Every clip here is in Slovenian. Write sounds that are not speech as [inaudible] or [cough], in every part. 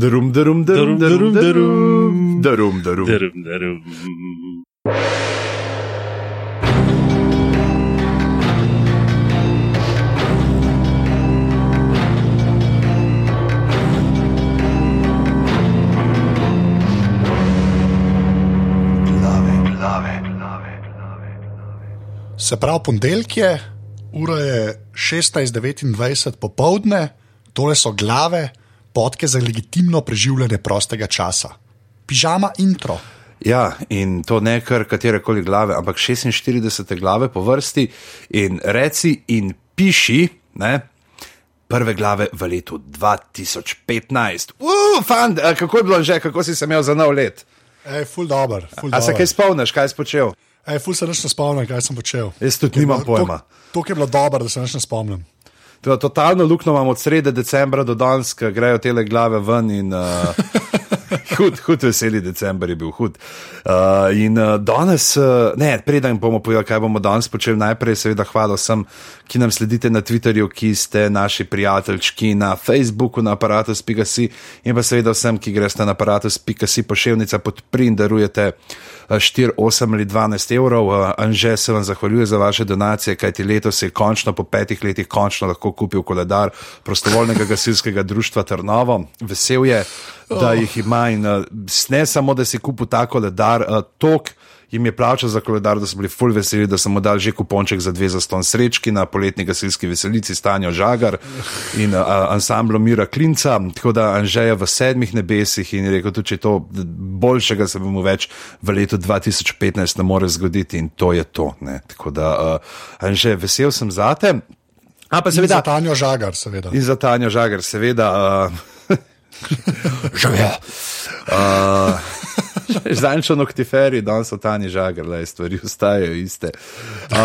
Darum, darum, darum, darum, darum, darum, darum. Darum, darum. Se pravi, ponedeljek je, ura je 16:29 popovdne, tole so glave, podke za legitimno preživljanje prostega časa. Pižama intro. Ja, in to ne kar katere koli glave, ampak 46 glave po vrsti in reci in piši, ne. Prve glave v letu 2015. Uf, fant, a kako je bilo že, kako si se imel za nov let? Ej, ful dobr, ful A se dobr. kaj spomniš, kaj si počel? Ej, ful se nič ne spomnim, kaj sem počel. Jaz tudi nimam pojma. To, je bilo dobro, da se nič ne spomnim. To, totalno luknjo imam od srede decembra do danes, grejo te glave ven in uh, [laughs] hud, hud veseli december je bil hud. Uh, in uh, danes, uh, ne, preden bomo povedali, kaj bomo danes počeli, najprej seveda hvala vsem, ki nam sledite na Twitterju, ki ste naši prijateljčki na Facebooku, na aparatus.si in pa seveda vsem, ki greste na aparatus.si pošiljnica podpri in darujete. 4, 8 ali 12 evrov. Uh, Anže se vam zahvaljuje za vaše donacije, kajti letos je končno, po petih letih, končno lahko kupil koledar prostovoljnega gasilskega društva Trnovo. Vesel je, da jih ima in uh, ne samo, da si kupil ta koledar, uh, tok. Jim je plačal za koledar, da so bili full veseli, da so mu dali že kuponček za dve zaston srečki na poletni gasilski veselici Stanjo Žagar in uh, ansamblo Mira Klinca. Tako da Anže je v sedmih nebesih in je rekel, tudi če je to boljšega, se bomo več v letu 2015 ne more zgoditi in to je to. Ne. Tako da uh, Anže, vesel sem zate. A pa Seveda. Za seveda. Tanjo žagar, seveda. In za Tanjo Žagar, seveda. Uh, Živijo. [laughs] Uh, [laughs] Zanjčo noktiferi, danes so Tanji Žagar, le stvari ostajajo iste. Uh,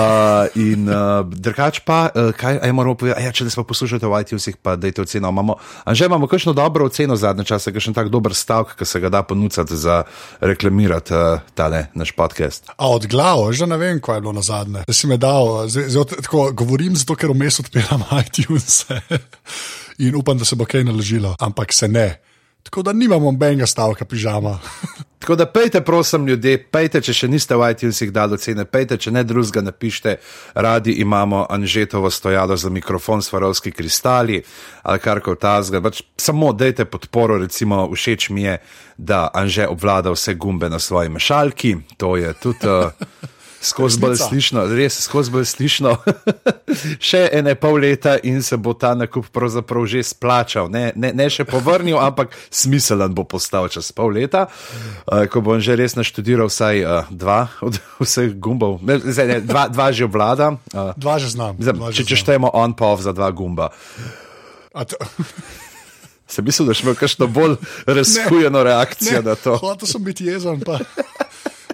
in uh, drugač pa, uh, kaj aj moramo povedati, ja, če ne smo poslušali v iTunesih, pa dajte oceno. Imamo, že imamo kakšno dobro oceno zadnje čase, kakšen tak dober stavek, ki se ga da ponuditi za reklamirati uh, tale naš podcast. A od glav, že ne vem, kaj je bilo na zadnje. Da si me dal, zdaj, zdaj, tako, govorim zato, ker vmes odpiram [laughs] iTunes in upam, da se bo kaj naložilo, ampak se ne. Tako da nimamo benga stavka pižama. [laughs] Tako da pejte, prosim, ljudje, pejte, če še niste v iTunesih dali ocene, pejte, če ne drugega napišite, radi imamo Anžetovo stojalo za mikrofon, svarovski kristali ali kar koli tazga. Pač samo dajte podporo, recimo, všeč mi je, da Anže obvlada vse gumbe na svoji mešalki, to je tudi. Uh, [laughs] Skozi bolj slišno, res skozi bolj slišno. [laughs] še ene pol leta in se bo ta nakup pravzaprav že splačal. Ne, ne, ne še povrnil, ampak smiselen bo postal čez pol leta, uh, ko bom že res naštudiral vsaj uh, dva od [laughs] vseh gumbov, ne, zdaj, ne, dva, dva že obvlada. Uh, Dva že znam. zdaj, dva če že če štejemo on pa off za dva gumba. Sem mislil, da še imel kakšno bolj [laughs] razkujeno reakcijo na to. Hotel sem biti jezen.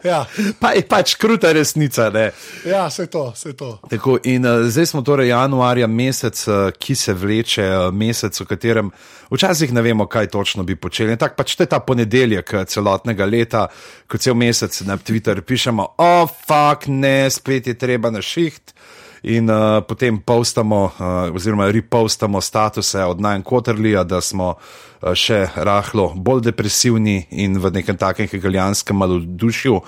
Ja, Pa je pač kruta resnica, ne. ja vse to, vse to. Tako, in uh, zdaj smo torej januarja, mesec, uh, ki se vleče, uh, mesec, v katerem včasih ne vemo, kaj točno bi počeli. Tako pač to je ta ponedeljek celotnega leta, ko cel mesec na Twitter pišemo, o, oh, fuck, ne, spet je treba na šiht. In uh, potem postamo, uh, oziroma repostamo statuse od Nine Quarterlija, da smo uh, še rahlo bolj depresivni in v nekem takem hegelijanskem malodušju.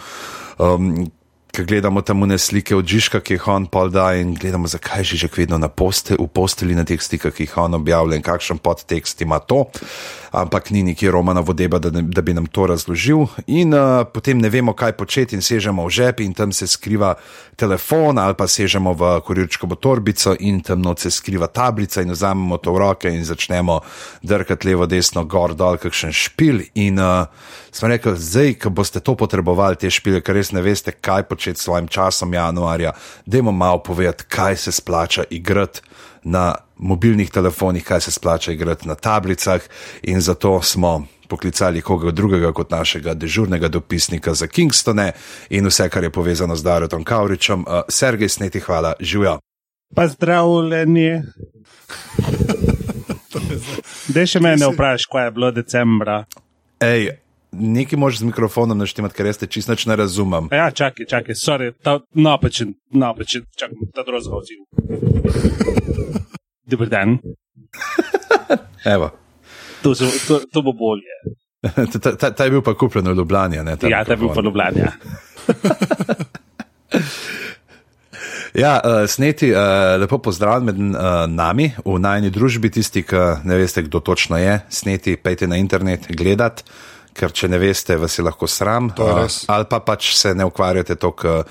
Um, Ko gledamo tam une slike od Žižka, ki jih on pol da in gledamo, zakaj je Žižek vedno na poste, v posteli na teh stikah, ki jih on objavlja in kakšen podtekst ima to. Ampak ni nikjer Romana Vodeba, da, da bi nam to razložil. In uh, potem ne vemo, kaj početi in sežemo v žep in tam se skriva telefon ali pa sežemo v kurirčkovo torbico in tam noč se skriva tablica in vzamemo to v roke in začnemo drkati levo, desno, gor, dol, kakšen špil. In uh, smo rekli, zdaj, ko boste to potrebovali, te špile, ker res ne veste, kaj početi s svojim časom januarja, dajmo malo povedati, kaj se splača igrati na mobilnih telefonih, kaj se splača igrati na tablicah in zato smo poklicali koga drugega kot našega dežurnega dopisnika za Kingstone in vse, kar je povezano z Darotom Kauričem. Uh, Sergej Sneti, hvala, živijo. Pozdravljeni. Dej še mene vprašaj, kaj je bilo decembra. Ej, nekaj moraš z mikrofonom naštemati, ker jaz te čisto ne razumem. Ja, čakaj, čakaj, sorry, ta napačen, napačen, čakaj, ta drugega odziv. Dober dan. [laughs] Evo. To, so, to, to bo bolje. [laughs] Ta, ta, ta, je bil pa kupljen v Ljubljani. Ne, ta Ja, ta je bil pa mikrofon. Ljubljana. Ja, uh, [laughs] sneti, uh, lepo pozdravljen med uh, nami v najni družbi, tisti, ki ne veste, kdo točno je. Sneti, pejte na internet gledat, ker če ne veste, vas je lahko sram. Je res. ali pa pač se ne ukvarjate toliko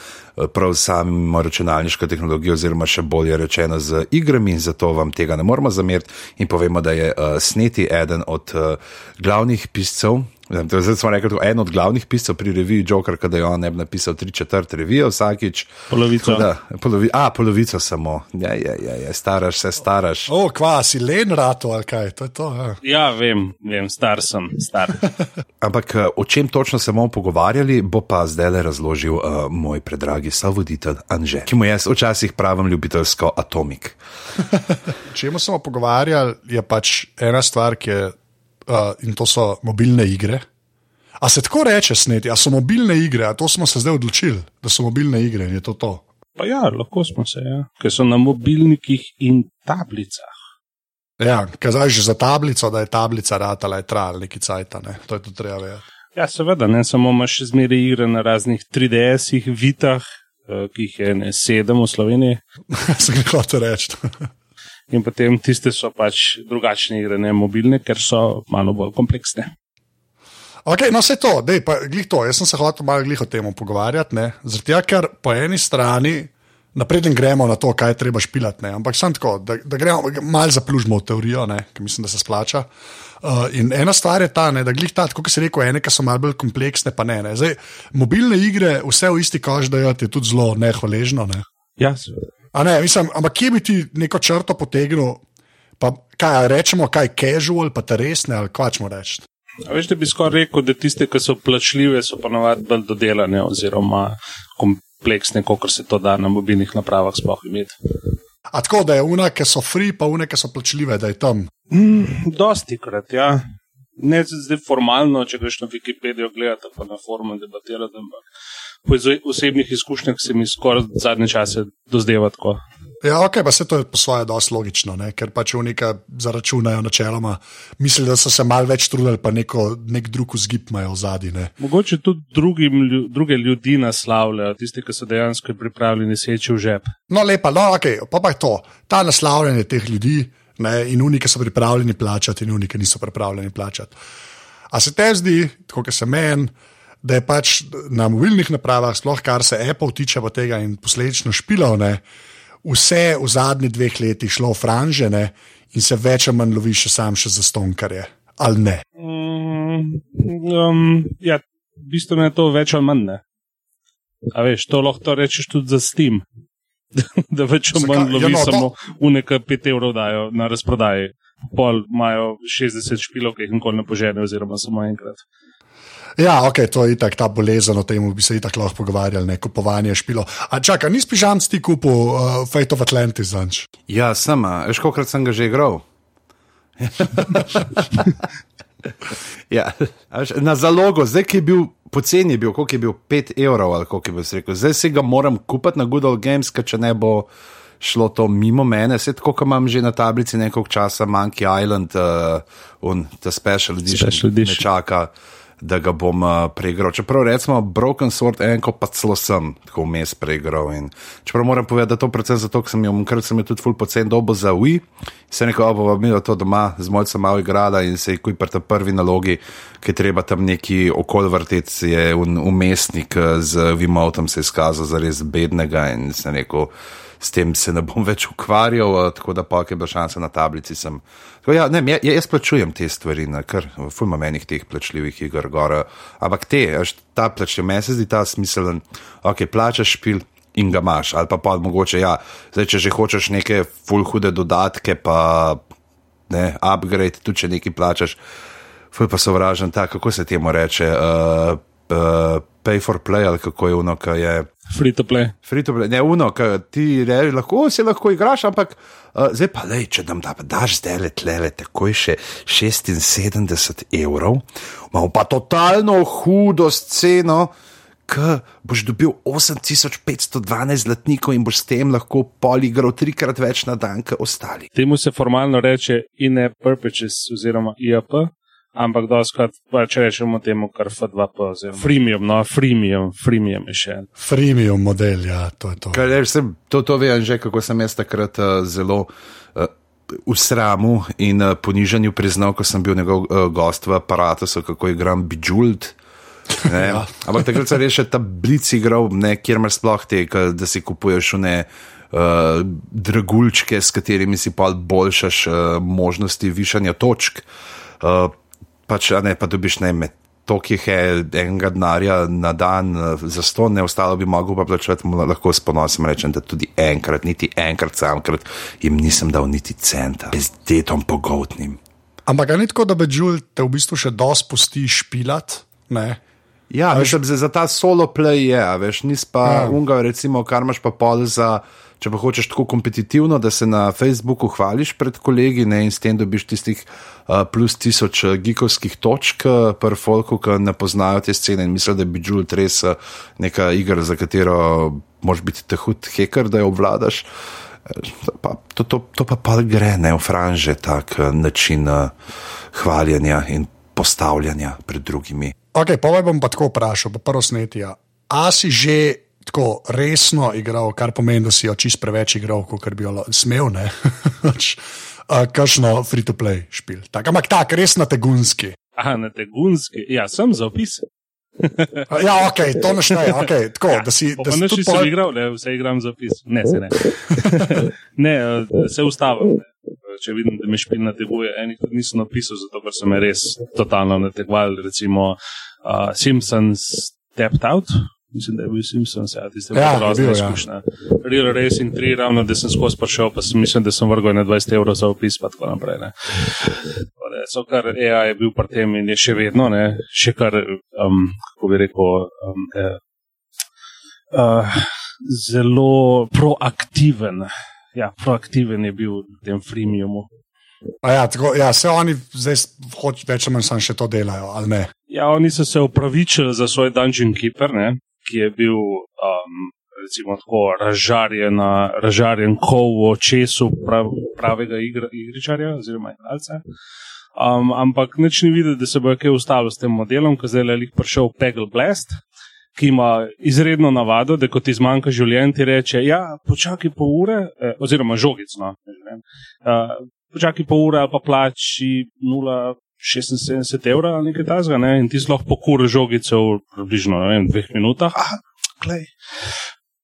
prav s samo računalniško tehnologijo, oziroma še bolje rečeno z igrami, zato vam tega ne moramo zameriti in povemo, da je uh, Sneti eden od uh, glavnih piscev. Zdaj smo rekli, da je en od glavnih piscev pri reviji Joker, da je on ne bi napisal tri četrt revije vsakič. Polovico. Da, polovi, a, polovico samo. Ja, ja, ja, ja, staraš se, staraš. O, kva, si len rato ali kaj, to je to. Ja. Ja, vem, vem, star sem, star. [laughs] Ampak eh, o čem točno se bomo pogovarjali, bo pa zdaj le razložil uh, moj predragi sovoditelj Anže, ki mu jaz včasih pravim ljubiteljsko atomik. [laughs] Čemu smo pogovarjali, je pač ena stvar, ki je, uh, in to so mobilne igre. A se tako reče, sneti, a so mobilne igre, a to smo se zdaj odločili, da so mobilne igre in je to to. Pa ja, lahko smo se, ja. ker so na mobilnikih in tablicah. Ja, kazaj že za tablico, da je tablica ratala, je trajala neki cajt, ne? to je to treba vedeti. Ja, seveda, ne samo imaš še zmeraj igre na raznih 3DS-ih, vitah, eh, ki jih je ne sedem v Sloveniji. [laughs] Sem jih hotel reči. In potem tiste so pač drugačne igre, ne mobilne, ker so malo bolj kompleksne. Ok, no vse to, dej, pa glih to. Jaz sem se hotel malo glih o tem pogovarjati, ne? tega, ker po eni strani, napreden gremo na to, kaj je treba špilati, ne? ampak sem tako, da, da gremo malo zaplužmo v teorijo, ne? ker mislim, da se splača. Uh, in ena stvar je ta, ne, da glih ta, kot si rekel, ene, ki so malo bolj kompleksne, pa ne. ne. Zdaj, mobilne igre, vse v isti kož dajo, je tudi zelo nehvaležno. Ne? Ja, seveda. A ne, mislim, ampak kje bi ti neko črto potegnil, pa kaj rečemo, kaj casual, pa te resne, ali kva čemo reči. A veš, da bi skoraj rekel, da tiste, ki so plačljive, so pa navadno bolj dodelane oziroma kompleksne, kot se to da na mobilnih napravah sploh imeti. A tako, da je una, ki so free, pa une, ki so plačljive, da je tam. Mm, dosti krat, ja. Ne zdaj formalno, če greš na Wikipedijo gledati, pa na forumu debatirati, ampak po osebnih izkušnjah se mi skoraj zadnje čase dozdeva tako. Ja, ok, pa se to je po svoje dosti logično, ne? ker pač unika zaračunajo načeloma. Mislijo, da so se mal več trudili, pa neko, nek drug vzgib imajo v zadnji. Mogoče tudi drugim, druge ljudi naslavljajo, tisti, ki so dejansko pripravljeni seči v žep. No, lepa, no, ok, pa pa je to. Ta naslavljanje teh ljudi ne, in unike so pripravljeni plačati, in unike niso pripravljeni plačati. A se te zdi, tako kot se meni, da je pač na mobilnih napravah, sploh kar se Apple tiče pa tega in posledično špilov, ne, vse v zadnjih dveh letih šlo v franžene in se več ali manj lovi še sam še za stonkarje. Ali ne? Mm, um, ja, bistveno je to več ali manj. Ne? A veš, to lahko rečeš tudi za Steam. [laughs] da več ali manj lovi Ja, ja, no, to- samo uneka 5 evrov dajo na razprodaji. Pol imajo 60 špilov, ki jih nikoli ne požene, oziroma samo enkrat. Ja, ok, to je itak ta bolezen, o tem bi se itak lahko pogovarjali, ne kupovanje špilo. A čakaj, nisi pižam ti kupil uh, Fate of Atlantis zanč? Ja, sem, veš, kolikrat sem ga že igral. [laughs] ja, na zalogo, zdaj ki je bil poceni, bil, koliko je bil 5 evrov ali koliko je bil rekel. Zdaj si ga moram kupiti na Good Old Games, ker če ne bo šlo to mimo mene, se tako, kot imam že na tablici nekaj časa, Monkey Island, uh, un, ta special edition, Special edition. me čaka. Da ga bom uh, preigral. Čeprav recimo Broken Sword enko pa celo sem tako vmes preigral. In čeprav moram povedati, da to predvsem zato, ker sem jo, ker sem jo tudi full pocen dobo za Wii, se neko imel to doma, z mojcem malo igrala in se je kuj pri tej prvi nalogi, ki treba tam neki okol vrteti, je un, umestnik eh, z Vimotom se je izkazal za res bednega in se rekel, s tem se ne bom [laughs] več ukvarjal, tako da pa je bila šansa na tablici. Sem. Tako, ja, ne, ja, jaz plačujem te stvari, ne, ker fulma menih teh plačljivih iger gor. Ampak te, ta plačljiv, meni se zdi ta smiselen, ok, plačaš špil. In ga imaš, ali pa, pa mogoče, ja, zdaj, če že hočeš neke full hude dodatke, pa ne, upgrade, tudi če nekaj plačaš, full pa sovražen, ta, kako se temu reče, uh, uh, pay for play, ali kako je ono, ki je. Free to play. Free to play, ne uno, ki ti reči, lahko si lahko igraš, ampak uh, zdaj pa le, če nam da, daš zdaj le tlele, takoj še 76 evrov, imamo pa totalno hudo sceno, K boš dobil 8512 zlatnikov in boš s tem lahko poligral trikrat več na dan, kot ostali. Temu se formalno reče in-app purchases oziroma IAP, ampak doskrat pač rečemo temu kar F2P oziroma freemium, no freemium, freemium je še. Freemium model, ja, to je to. Kaj, je, sem, to, to vem že, kako sem jaz takrat uh, zelo. Uh, V sramu in uh, ponižanju priznal, ko sem bil njegov uh, gost v aparatu, kako igram Bijult. [laughs] ja. Ampak takrat sem rešil ta blic igral, ne, kjer imaš sploh te, da si kupuješ ne uh, dragulčke, s katerimi si pa boljšaš uh, možnosti višanja točk. Uh, pač, ne, pa dobiš ne med. To, ki je enega denarja na dan, za sto, ne ostalo bi mogel pa plačati, lahko s ponosom rečem, da tudi enkrat, niti enkrat, samkrat jim nisem dal niti centa, z detom pogotnim. Ampak ni tako, da bi Džul te v bistvu še dosti pusti špilat? Ne? Ja, veš, za, za ta solo play je, veš, nis pa ja. unga, recimo, kar imaš pa pol za. Če pa hočeš tako kompetitivno, da se na Facebooku hvališ pred kolegi ne, in s tem dobiš tistih uh, plus tisoč gigovskih točk, per folku, ki ne poznajo te scene in mislijo, da bi Jule res neka igra, za katero moš biti te hud heker, da jo obvladaš. Pa, to, to, to pa pa gre ne v franže, tak način uh, hvaljenja in postavljanja pred drugimi. Ok, pa bom pa tako vprašal, pa prvo snetija. A si že tako resno igral, kar pomeni, da si jo čist preveč igral, kot bi jo smel, ne. [laughs] uh, Kakšno free-to-play špil. Tak, ampak tak, res na tegunski. Aha, na tegunski. Ja, sem za opis. ja, ok, to ne šteje. Okay, tako, ja, da si da si tudi pol... igral, ne, vse igram za opis. Ne, se ne. [laughs] ne, se ustavim. Če vidim, da me špil nateguje, enih nisem napisal, zato ker so me res totalno nategovali. Recimo uh, Simpsons Tapped Out, mislim, da je bil Simpson, ja, tiste ja, grozne ja. izkušnje. Real Racing 3, ravno da sem skozi prišel, pa sem mislim, da sem vrgel na 20 evrov za opis, pa tako naprej. Ne. So kar AI je bil pri tem in je še vedno, ne, še kar, um, kako bi rekel, um, eh, uh, zelo proaktiven. Ja, proaktiven je bil v tem freemiumu. Ja, tako, ja, se oni zdaj hočejo, več ali manj še to delajo, ali ne? Ja, oni so se upravičili za svoj Dungeon Keeper, ne? Ki je bil um, recimo tako razžarjen, razžarjen kov v očesu prav, pravega igra, igričarja oziroma igralca. Um, ampak nič ni videti, da se bo kaj ustalo s tem modelom, ko zdaj je prišel Peggle Blast, ki ima izredno navado, da ko ti zmanjka življenje, ti reče: Ja, počakaj pol ure, eh, oziroma žogicno. Uh, počakaj pol ure ali pa plači 76 evrov ali nekaj takega, ne? in ti lahko pokuri žogico v približno vem, dveh minutah. Ah, klej.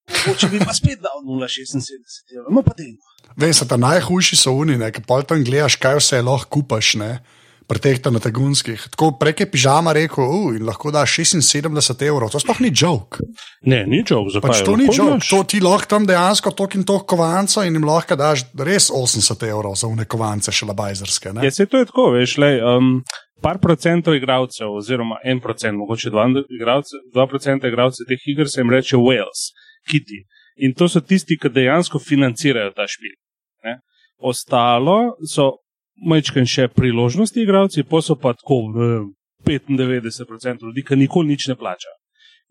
Če bi pa spet dal 0,76 evrov, no pa dejmo. Veš, ta najhujši so oni, ki pa tam gledaš, kaj vse lahko kupaš. Ne? Pretehta na tegunskih. Tako prek je pižama rekel, uh, in lahko da 76 evrov. To sploh ni jok. Ne, ni jok, zakaj? Pač to ni jok. To ti lahko tam dejansko tok in tok kovanca in jim lahko daš res 80 evrov za une kovance šalabajzerske. Ja, se to je tako, veš, le. Um, par procentov igralcev, oziroma en procent, mogoče dva, igralce, dva procenta igralcev teh iger se jim reče Wales, Kitty. In to so tisti, ki dejansko financirajo ta špil. Ne? Ostalo so majčkaj še priložnosti, igravci, pa so pa tako uh, 95% ljudi, ki nikoli nič ne plača.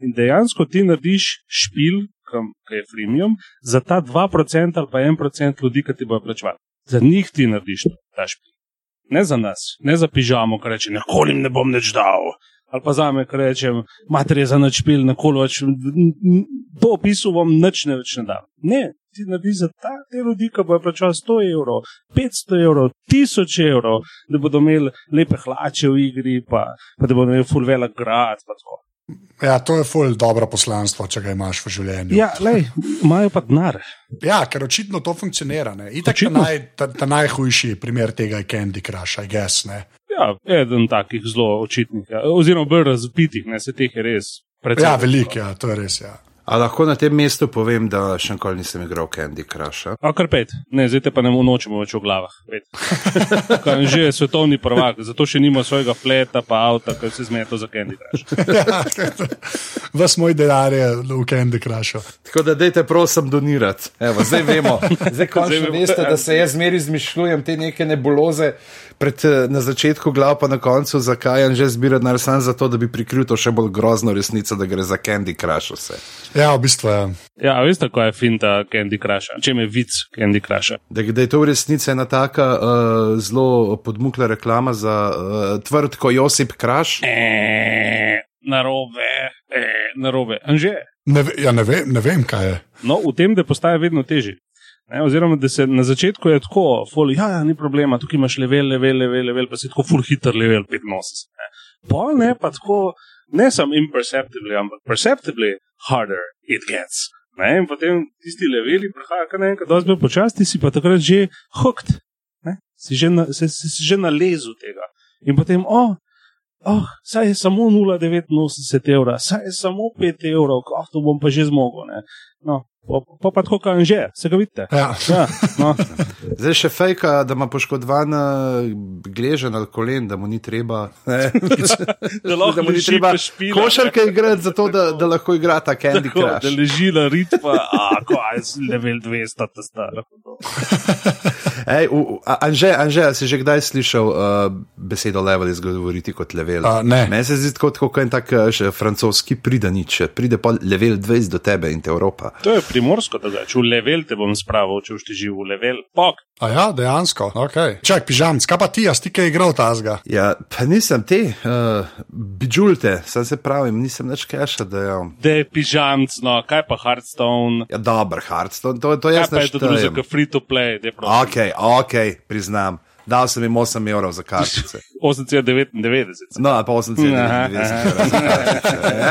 In dejansko ti narediš špil, ki je freemium, za ta 2% ali pa 1% ljudi, ki ti bojo plačevali. Za njih ti narediš ta špil. Ne za nas, ne za pižamo, ki reče: Nikoli ne bom več dal. Ali pa za me, ki rečem: Mater je za noč špil, nikoli več. Po opisu vam nič ne več ne dam. Ne, ti naredi za ta te ljudi, ki bojo plačali 100 evrov, 500 evrov, 1000 evrov, da bodo imeli lepe hlače v igri, pa, pa da bodo imeli full velik grad. Ja, to je full dobro poslanstvo, če ga imaš v življenju. Ja, lej, imajo pa denar. Ja, ker očitno to funkcionira. Itak je naj, ta, ta najhujši primer tega je Candy Crush, I guess. Ne? Ja, eden takih zelo očitnih, ja. oziroma bolj razpitih, ne se teh je res. Ja, veliko, ja, to je res. Ja. A lahko na tem mestu povem, da še nikoli nisem igral Candy Crush. A kar pet, ne, zdaj te pa ne nočemo več v glavah. [laughs] že je svetovni prvak, zato še nima svojega fleta, pa avta, ki se zmeta za Candy Crush. [laughs] Vas moj denar je v Candy Crushu. Tako da dajte prosim donirati. Evo, zdaj vemo, [laughs] zdaj končno veste, da se jaz zmeri izmišljujem te neke nebuloze pred, eh, na začetku glav, pa na koncu, zakaj je že zbirati denar samo zato, da bi prikril to še bolj grozno resnico, da gre za Candy Crush vse. Ja, v bistvu je. Ja, a veste, kako je finta Candy Crush? Čem je vic Candy Crush? Da, da je to v resnici ena taka uh, zelo podmukla reklama za uh, tvrd, ko Josip Crush. E, narobe, e, narobe. Anže, Ne, ve- ja, ne, vem, ne vem, kaj je. no, v tem, da postaje vedno težji. Ne, oziroma, da se na začetku je tako, ful, ja, ja, ni problema, tukaj imaš level, level, level, level pa si tako full hiter level 85. Ne. Pol ne, pa tako, ne samo imperceptibly, ampak perceptibly harder it gets. Ne, in potem tisti leveli prihajajo kar naenkrat, dosti bolj počasti, si pa takrat že hooked, ne, si že, na, si, si, si že nalezu tega. In potem, oh, oh, saj je samo 0,89 evra, saj je samo 5 evrov, oh, to bom pa že zmogel. Ne. No, pa, pa, tako kam že, se ga vidite. Ja. Ja, no. [laughs] Zdaj še fejka, da ima poškodovan gležen ali kolen, da mu ni treba. Ne, [laughs] Da lahko da mu ni treba špila, košarke igrati, zato da, da lahko igra ta Candy Tako, da leži na ritmu, a kaj je level 200, ta stara. [laughs] Ej, u, Anže, Anže, si že kdaj slišal uh, besedo level izgovoriti kot level? Ne. Meni se zdi tako, kot en tak eh, še francoski pridanič, pride pa level 20 do tebe in te Evropa. To je primorsko drugače, v level te bom spravil, če boš ti živel v level. Pok, A ja, dejansko. Okay. Čak, pižam, kaj pa ti, a si kaj igral tazga? Ja, pa nisem te, uh, bižulte, sem se pravim, nisem več keša, da je. da je pižamc, no, kaj pa Hearthstone, Ja, dober, Hearthstone, to, to kaj jaz pa ne je to štejem. kot free to play, da je prav. Ok, ok, priznam. Dal sem jim 8 evrov za kartice. [laughs] 8,99. No, pa 8,99 Aha, kartice. [laughs]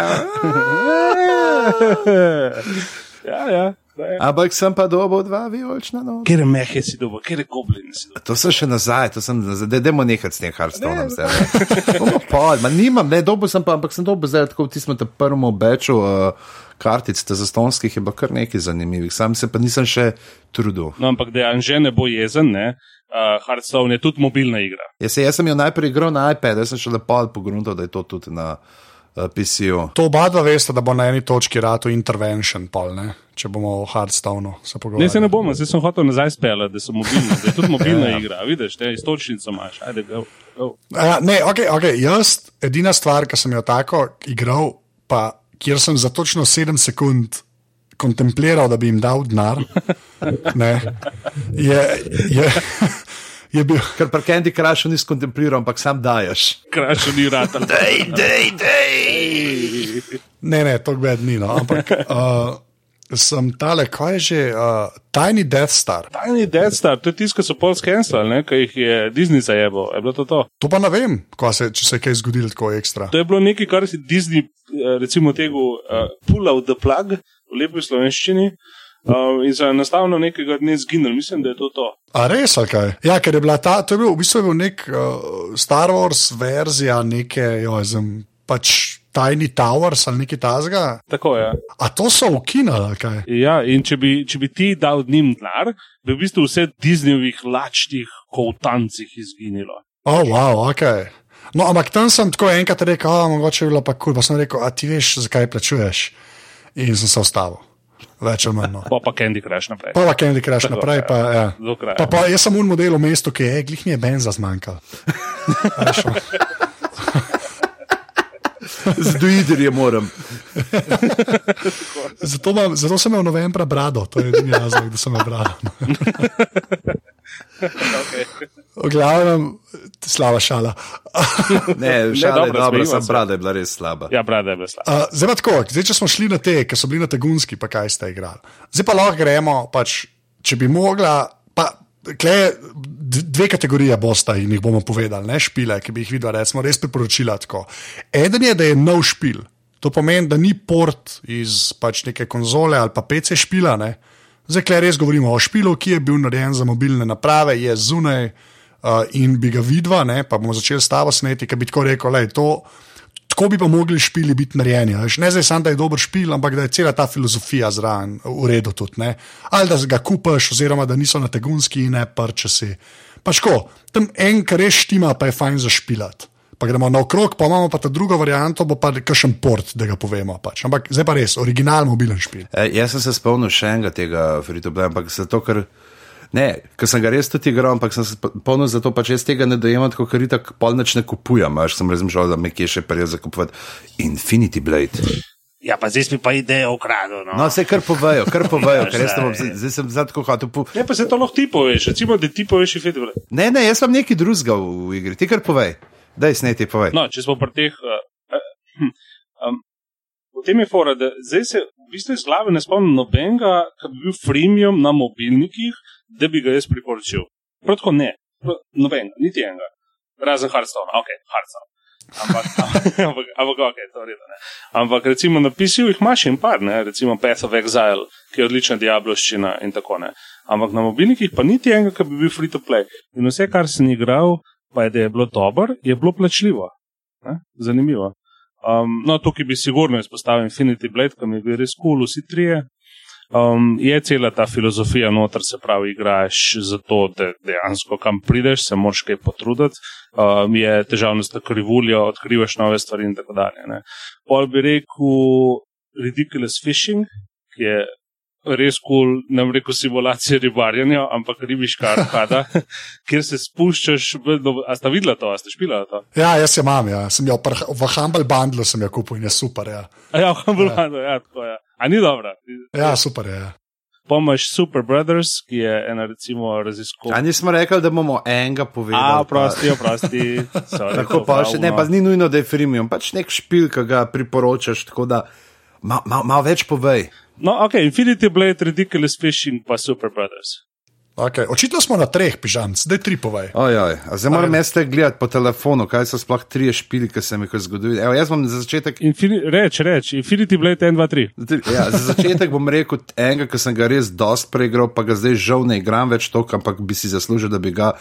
Ja. ja, ja. je. Ampak sem pa dobil dva vijolična noč. Kjer mehe si dobo, kjer goblin si dobo. To sem še nazaj, to sem nazaj, da idemo nehati s tem Hearthstoneom. zdaj, ne. Pa, ma nimam, ne, dobil sem pa, ampak sem dobil zdaj, tako v tistem te prvem obeču uh, kartic, te zastonskih je bilo kar nekaj zanimivih, sam se pa nisem še trudil. No, ampak da je Anže ne bo jezen, ne. Uh, Hearthstone je tudi mobilna igra. Jaz, se- jaz sem jo najprej igral na iPad, jaz sem še lepo pogruntal, da je to tudi na uh, PC-ju. To oba dva veste, da bo na eni točki rado intervention, pol, ne? Če bomo o Hardstoneu se Ne, se pogovarjali. ne bomo, zdaj sem hotel nazaj speljati, da so mobilni, da je tudi mobilna igra. Vidiš, te istočnico imaš, ajde, go. go. Uh, ne, okay, okay, jaz, edina stvar, ki sem jo tako igral, pa kjer sem za točno 7 sekund kontempliral, da bi jim dal denar, [laughs] ne, je, je, je bil. Ker pri Candy Crushu nisi kontempliral, ampak sam daješ. Krašo ni rata. Dej, dej, dej! Ne, ne, to gbed ni, no, ampak uh, [laughs] sem tale, kaj je že, uh, Tiny Death Star. Tiny Death Star, to je tisto, ki so pol skenslali, ki jih je Disney zajebo. Je bilo to to? To pa ne vem, se, če se je kaj zgodilo tako ekstra. To je bilo nekaj, kar si Disney, eh, recimo, tega uh, pull out the plug v lepi slovenščini. Uh, in so enostavno nekega dne zginili, mislim, da je to to. A res, ali kaj? Ja, ker je bila ta, to je bil v bistvu je bil nek uh, Star Wars verzija neke, jo, zem, pač Tiny Towers ali nekaj tasga. Tako je. A to so ukinili, kaj? Ja, in če bi, če bi ti dal njim denar, bi v bistvu vse Disneyjevih lačnih kovtancih izginilo. O, oh, wow, ok. No, ampak tam sem tako enkrat rekel, a mogoče je bilo pa kul, cool. pa sem rekel, a ti veš, zakaj plačuješ. In sem se ustavil. Več ali manj. No. Pa pa Candy Crush naprej. Pa pa Candy Crush Tako, naprej, ja. pa, ja. Pa, pa jaz sem un model v mestu, ki je, glih mi je benza zmanjkal. [laughs] Z duiderjem moram. Zato, imam, zato sem imel novembra brado, to je edini razlog, da sem imel brado. V glavnem, slaba šala. Ne, šala je dobro, dobra, smejiva sem se. brada je bila res slaba. Ja, brada je bila slaba. Uh, zdaj pa tako, zdaj, če smo šli na te, ki so bili na Tegunski, pa kaj ste igrali. Zdaj pa lahko gremo, pač, če bi mogla. Kle, dve kategorije bosta in jih bomo povedali, ne špile, ki bi jih videla, recimo, res priporočila tako. Eden je, da je nov špil. To pomeni, da ni port iz pač neke konzole ali pa PC špila. Ne? Zdaj, kle res govorimo o špilu, ki je bil narejen za mobilne naprave, je zunaj uh, in bi ga videla, ne? pa bomo začeli s tabo sneti, ki bi tako rekel, da je to. Tako bi pa mogli špili biti narejeni. Ne zdaj samo, da je dober špil, ampak da je cela ta filozofija zraven v redu tudi. Ali da ga kupaš, oziroma da niso na tegunski in ne prčasi. Pač ko, tam en, kar res štima, pa je fajn za špilat. Pa gremo naokrog, pa imamo pa ta drugo varianto, bo pa kakšen port, da ga povemo. Pač. Ampak zdaj pa res, original mobilen špil. E, jaz sem se spomnil še enega tega free-to-play, ampak zato, ker Ne, ker sem ga res tudi igral, ampak sem se polno zato pač jaz tega ne dojemam, tako ker tako polnoč ne kupujem, až sem razmišljal, da me kje še prej zakupovati. Infinity Blade. Ja, pa zdaj mi pa idejo ukradel. No, No, vse kar povejo, kar povejo, ker jaz Ja, bom, [laughs] zdaj sem zadko hotel. Po... Ne, pa se to lahko ti poveš, recimo, da ti poveš Infinity Blade. Ne, ne, jaz sem nekaj drugega v igri, ti kar povej. Daj, sneti, povej. No, če smo pri teh. Uh, uh, um, v tem je fora, da zdaj se v bistvu iz glave ne spomnim nobenega, ki bi bil freemium na mobilnikih, da bi ga jaz priporočil. Prav tako ne, nobenega, niti enega. Razen Hearthstone, ok, Hearthstone. Ampak, [laughs] ampak, ampak ok, to je redo. ne. Ampak recimo na PC-ju jih imaš in par, ne? recimo Path of Exile, ki je odlična diabloščina in tako ne. Ampak na mobilnikih pa niti enega, ki bi bil free to play. In vse, kar sem igral, pa je, da je bilo dobro, je bilo plačljivo. Ne? Zanimivo. Um, no, tukaj bi sigurno izpostavil Infinity Blade, ki mi je bil res kul, cool, vsi trije. Um, je cela ta filozofija noter, se pravi, igraš zato, da dejansko kam prideš, se moraš kaj potruditi. Um, je težavnost, da krivuljo, odkrivaš nove stvari in tako dalje. ne. Pol bi rekel Ridiculous Fishing, ki je res kul, cool, ne bom rekel simulacija ribarjenja, ampak ribiška arkada, [laughs] kjer se spuščaš. v- no, A sta videla to, a sta špila to? Ja, jaz jo imam, ja. sem jo v Humble Bundlu sem jo kupil in je super. Ja, A ja, Humble ja. ja, tako je. A ni dobra. ja super je. Ja. Pomaž Super Brothers, ki je ena recimo A raziskovalna. nismo rekli, da bomo enega povedali. A, pa- oprosti, [laughs] sorry, Tako pa še ne, no. pa ni nujno, da je freemium, pač nek špil, ki ga priporočaš, tako da malo mal, mal več povej. No, ok, Infinity Blade, Ridiculous Fishing, pa Super Brothers. Okay. Očitno smo na treh pižamc, zdaj tri povej. Ojoj, a zdaj moram jaz te gledati po telefonu, kaj so sploh tri špili, ki sem jih zgodil. Evo, jaz bom za začetek. Infini reč, reč, Infinity Blade 1, 2, 3. Ja, za začetek bom rekel enega, ki sem ga res dost preigral, pa ga zdaj žal ne igram več toliko, ampak bi si zaslužil, da bi ga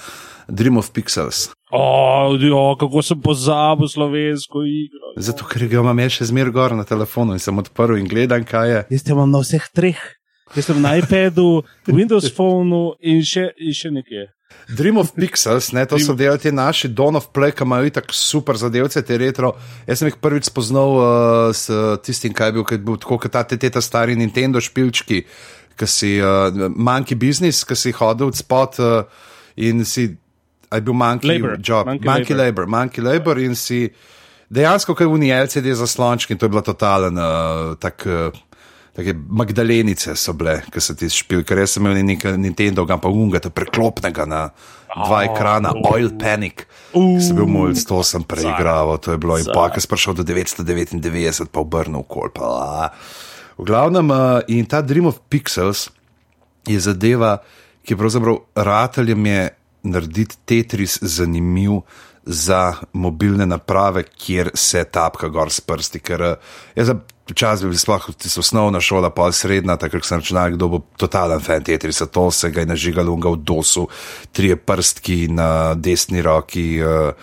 Dream of Pixels. O, jo, kako sem pozabil slovensko igro. Zato, ker ga imam še zmer gor na telefonu in sem odprl in gledam, kaj je. Jaz te imam na vseh treh. Jaz sem na iPadu, Windows Phoneu in še, in še nekje. Dream of Pixels, ne, to so del ti naši Dawn of Play, ki imajo tako super zadevce, te retro. Jaz sem jih prvič spoznal uh, s tistim, kaj je bil, kaj je bil tako kot ta te, te ta stari Nintendo špilčki, ki si uh, Monkey Business, ki si hodil od spot uh, in si, aj bil Monkey Labor, Job, Monkey Monkey Labor. Monkey Labor in si dejansko kaj v LCD zaslončki in to je bila totalen uh, tak. Uh, Take Magdalenice so bile, ki so ti špil, ker jaz sem imel nekaj Nintendo, pa unga, preklopnega na dva Oh, ekrana, uh. Oil Panic. Uh. Sem bil mulj, to sem preigral, to je bilo. In pa, ker sem prišel do 999, pa obrnil kol. Pa, a. v glavnem, in ta Dream of Pixels je zadeva, ki je pravzaprav rateljem je narediti Tetris zanimiv za mobilne naprave, kjer se tapka gor s prsti. Ker jaz včasih bi sploh tisto osnovna šola, pa srednja, takrat sem računal, kdo bo totalen fan Tetrisa, to se ga je nažigalo v dosu, trije prstki na desni roki. Uh,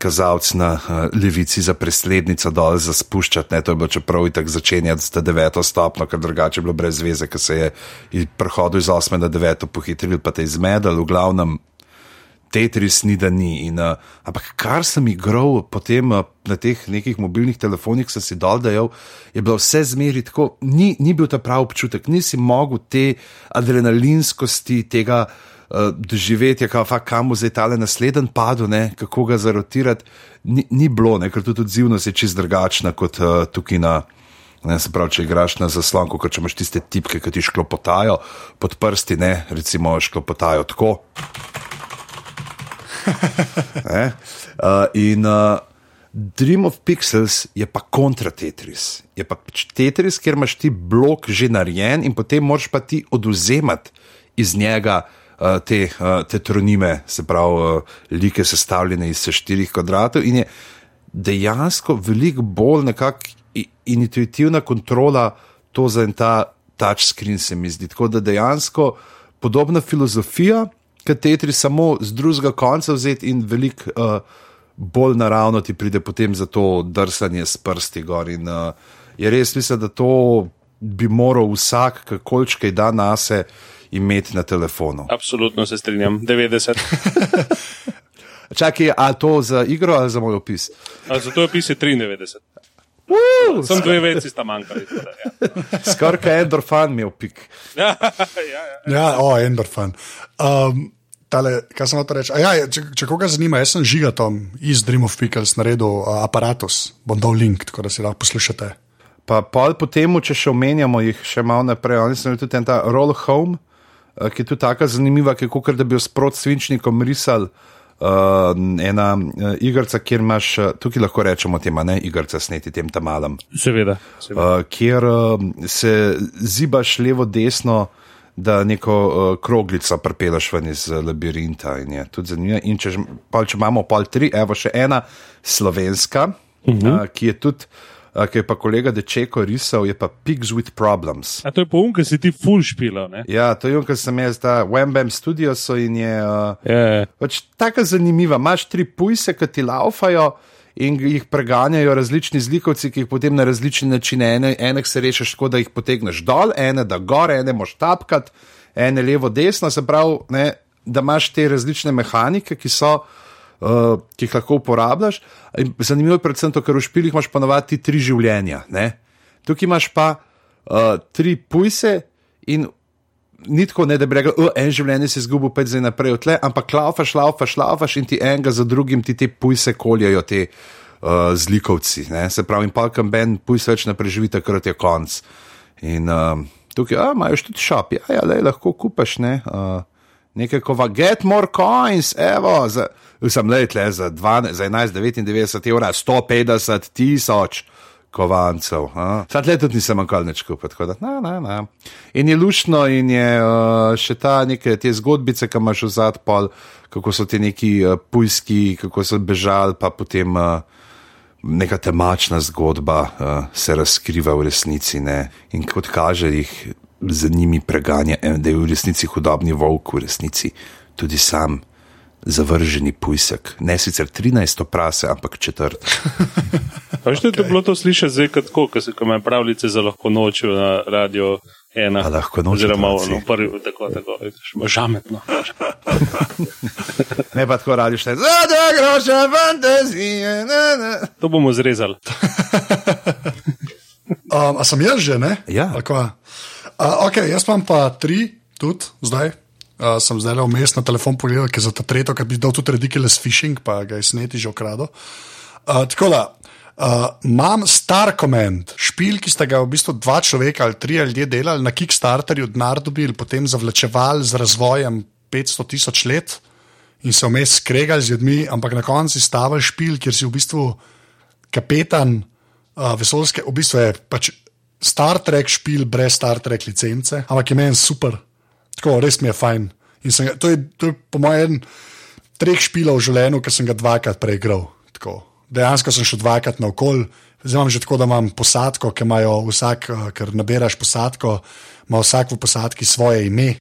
Kazalec na uh, levici za preslednico dol za spuščati, to je bilo čeprav in tako začenjati z deveto stopno, ker drugače je bilo brez veze, ker se je prehodil iz osme na deveto pohitril, pa te izmedel, v glavnem Tetris ni da ni. In, uh, ampak kar sem igral potem uh, na teh nekih mobilnih telefonih, sem si dol dajal, je bilo vse zmeri tako, ni, ni bil ta prav občutek, nisi mogel te adrenalinskosti, tega uh, doživetja, kao, fa, kam bo zdaj tale naslednji padel, ne, kako ga zarotirati, ni, ni bilo, ne, ker tudi odzivnost je čist drugačna kot uh, tukaj na. Ne, se pravi, če igraš na zaslonku, kot če imaš tiste tipke, ki ti šklopotajo pod prsti, ne, recimo šklopotajo tako. Ne, uh, in uh, Dream of Pixels je pa kontra Tetris. Je pa pač Tetris, kjer imaš ti blok že narejen in potem moraš pa ti oduzemati iz njega uh, te, uh, te tronime, se pravi, uh, like sestavljene iz štirih kvadratov. In je dejansko veliko bolj nekako intuitivna kontrola to za en ta touchscreen, se mi zdi. Tako da dejansko podobna filozofija, kot Tetris, samo z drugega konca vzeti in veliko uh, bolj naravno ti pride potem za to drsanje s prsti gor. In uh, je res mislim, da to bi moral vsak, kakolčkaj da nase. Imeti na telefonu. Absolutno se strinjam. 90. [laughs] Čakaj, a to za igro ali za moj opis? A zato je opis je 93. Uh, Sem dve veci sta manjkali. Ja. Skoraj endorfan mi je pik. [laughs] Ja, ja, ja. Ja, o, endorfin. Um, tale, kaj sem hotel reči? A Ja, če, če koga zanima, jaz sem žigatom iz Dream of Pickles naredil uh, aparatus, bom dal link, tako da si lahko poslušate. Pa pol po tem, če še omenjamo jih še malo naprej, oni so tudi ta Roll Home, eh, ki je tudi tako zanimiva, ki je kot da bi jo sprot svinčnikom risal. Uh, ena uh, igrica, kjer imaš, uh, tukaj lahko rečemo tema, ne igrica sneti tem tam malem, Seveda. seveda. uh, kjer uh, se zibaš levo-desno, da neko uh, kroglico prepelaš ven iz uh, labirinta. In je tudi zanimivo. In če, pol, če imamo pol tri, evo še ena slovenska, uh -huh. uh, ki je tudi, uh, ki je pa kolega Dečeko risal, je pa Pigs with Problems. A to je po um, ki si ti full špila. Ne? Ja, to je on, kar sem jaz, da Wembam Studios in je. Uh, Ja, Pač tako zanimiva. Imaš tri pujse, ki ti laufajo in jih preganjajo različni zlikovci, ki jih potem na različne načine. Ene, enek se rešiš tako, da jih potegneš dol, ene da gor, ene moš tapkat, ene levo, desno. Se pravi, ne, da imaš te različne mehanike, ki so. Uh, ki jih lahko uporabljaš. In zanimivo je predvsem to, ker v špilih imaš ponovadi tri življenja. Ne? Tukaj imaš pa uh, tri pujse in ni tako, ne, da bi rekel, "O, en življenje si izgubil, pet zdaj naprej odle, ampak laufaš, laufaš, laufaš in ti enega za drugim ti te pujse koljajo te uh, zlikovci. Ne? Se pravi, in palkam ben pujs več ne preživi, takrat je konc. In uh, tukaj, a imaš tudi šop, ja, ja lej, lahko kupaš, ne. Uh, Nekaj, ko va get more coins, evo, za, sem le za, 12, za 11,99 evra, 150 tisoč kovancev. a. Sad le tudi nisem manjkal nič kupiti, na, na, na. In je lušno in je uh, še ta neke te zgodbice, ki imaš v zad pol, kako so ti neki uh, pujski, kako so bežali, pa potem uh, neka temačna zgodba uh, se razkriva v resnici ne. in kot kaže jih za njimi preganja, da je v resnici hudobni volk, v resnici tudi sam. Zavrženi pujsek, ne sicer 13 prase, ampak četrt. [laughs] Še okay. je bilo to slišati zdaj, kot tako, ko se ko imajo pravljice za lahko noč na radio ena. A lahko noč Oziroma, no, prvi, tako, tako, vidiš, žametno. [laughs] Ne pa tako radiš, da je zelo groša fantazije. Ne, ne. To bomo zrezali. [laughs] Um, a sem jaz že, ne? Ja. Uh, okay, jaz imam pa tri, tudi zdaj. Uh, sem zdaj vmes na telefon pogledal, ker za ta tretjo, ki bi dal tudi ridiculous fishing, pa ga je sneti že okrado. Uh, tako da, uh, imam Star Command, špil, ki sta ga v bistvu dva človeka ali tri ljudje delali na Kickstarterju, denar dobili, potem zavlačevali z razvojem 500 tisoč let in se vmes skregali z ljudmi, ampak na koncu si stavili špil, kjer si v bistvu kapetan uh, vesoljske, v bistvu je pač Star Trek špil brez Star Trek licence, ampak je meni super, tako res mi je fajn. Ga- to, je, to je po mojem treh špilov v življenju, ki sem ga dvakrat preigral. Tako. Dejansko sem šel dvakrat na okol. Zdaj imam že tako, da imam posadko, ki imajo vsak, uh, ker naberaš posadko, ima vsak v posadki svoje ime.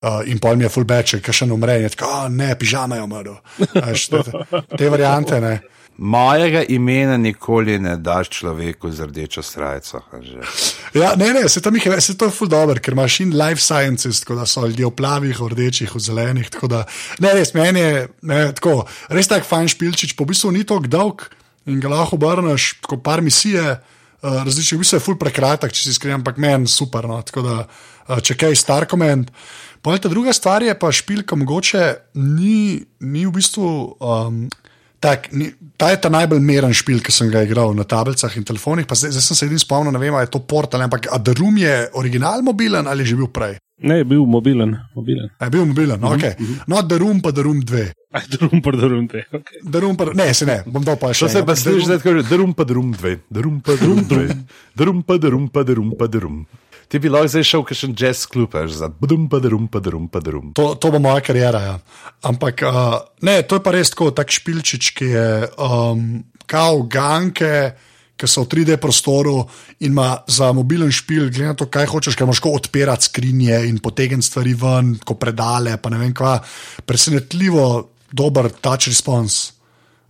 Uh, in pol mi je fullback, če še ne umre, in je tako, "A, ne, pižama je umrl. Te, te variante, ne. Mojega imena nikoli ne daš človeku z rdečo srajco. Ja, ne, ne, se tam jih je, se to je full dobro, ker imaš in life sciences, tako da so ljudje v plavih, v rdečih, v zelenih. Da, ne, res, meni je ne, tako, res tak fajn špilčič, po bistvu ni tako dolg in ga lahko obrneš, tako par misije, uh, različnih, v bistvu je full prekratek, če si iskren, ampak meni super. No, tako da, uh, če kaj star koment. Ta druga stvar je pa špilka, mogoče ni, ni v bistvu. Um, Tak, ni, ta je ta najbolj meren špil, ki sem ga igral na tablicah in telefonih. Pa zdaj, zdaj sem se edin spomnil, ne vem, ali je to portal, ampak a The Room je original mobilen ali je že bil prej? Ne, je bil mobilen. mobilen. A je bil mobilen, no, okay. no The Room pa The Room 2. Aj, drum, pardon, te. Okay. The Room pa, ne, se ne, bom dal pa še. To se pa The sliši, Room- da je drum pa drum dve, drum pa drum dve, drum pa drum pa drum pa drum. Ti bi lahko zdaj šel, ker še jazz klub, za drum pa drum pa drum pa drum. To, to bo moja karijera. Ja. Ampak uh, ne, to je pa res tako, tak špilčič, ki je um, kao ganke. Ki so v 3D prostoru in ima za mobilen špil, glede na to, kaj hočeš, ker moš odpirati skrinje in potegniti stvari ven, ko predale, pa ne vem kva. Presenetljivo dober touch response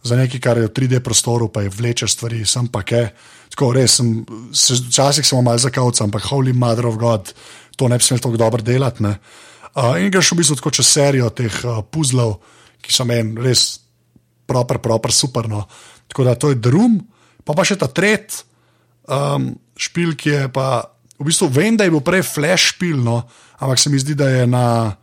za nekaj, kar je v 3D prostoru, pa je vlečeš stvari, sem pa ke. Tako res, sem, se, včasih sem mal zakavca, ampak holy mother of God, to ne bi smel tako dobro delati. ne. Uh, in greš v bistvu tako čez serijo teh uh, puzlov, ki so meni res proper, proper, super. No. Tako da to je drum, pa pa še ta tret, um, špil, ki je pa, v bistvu vem, da je bil prej flash špil, no, ampak se mi zdi, da je na,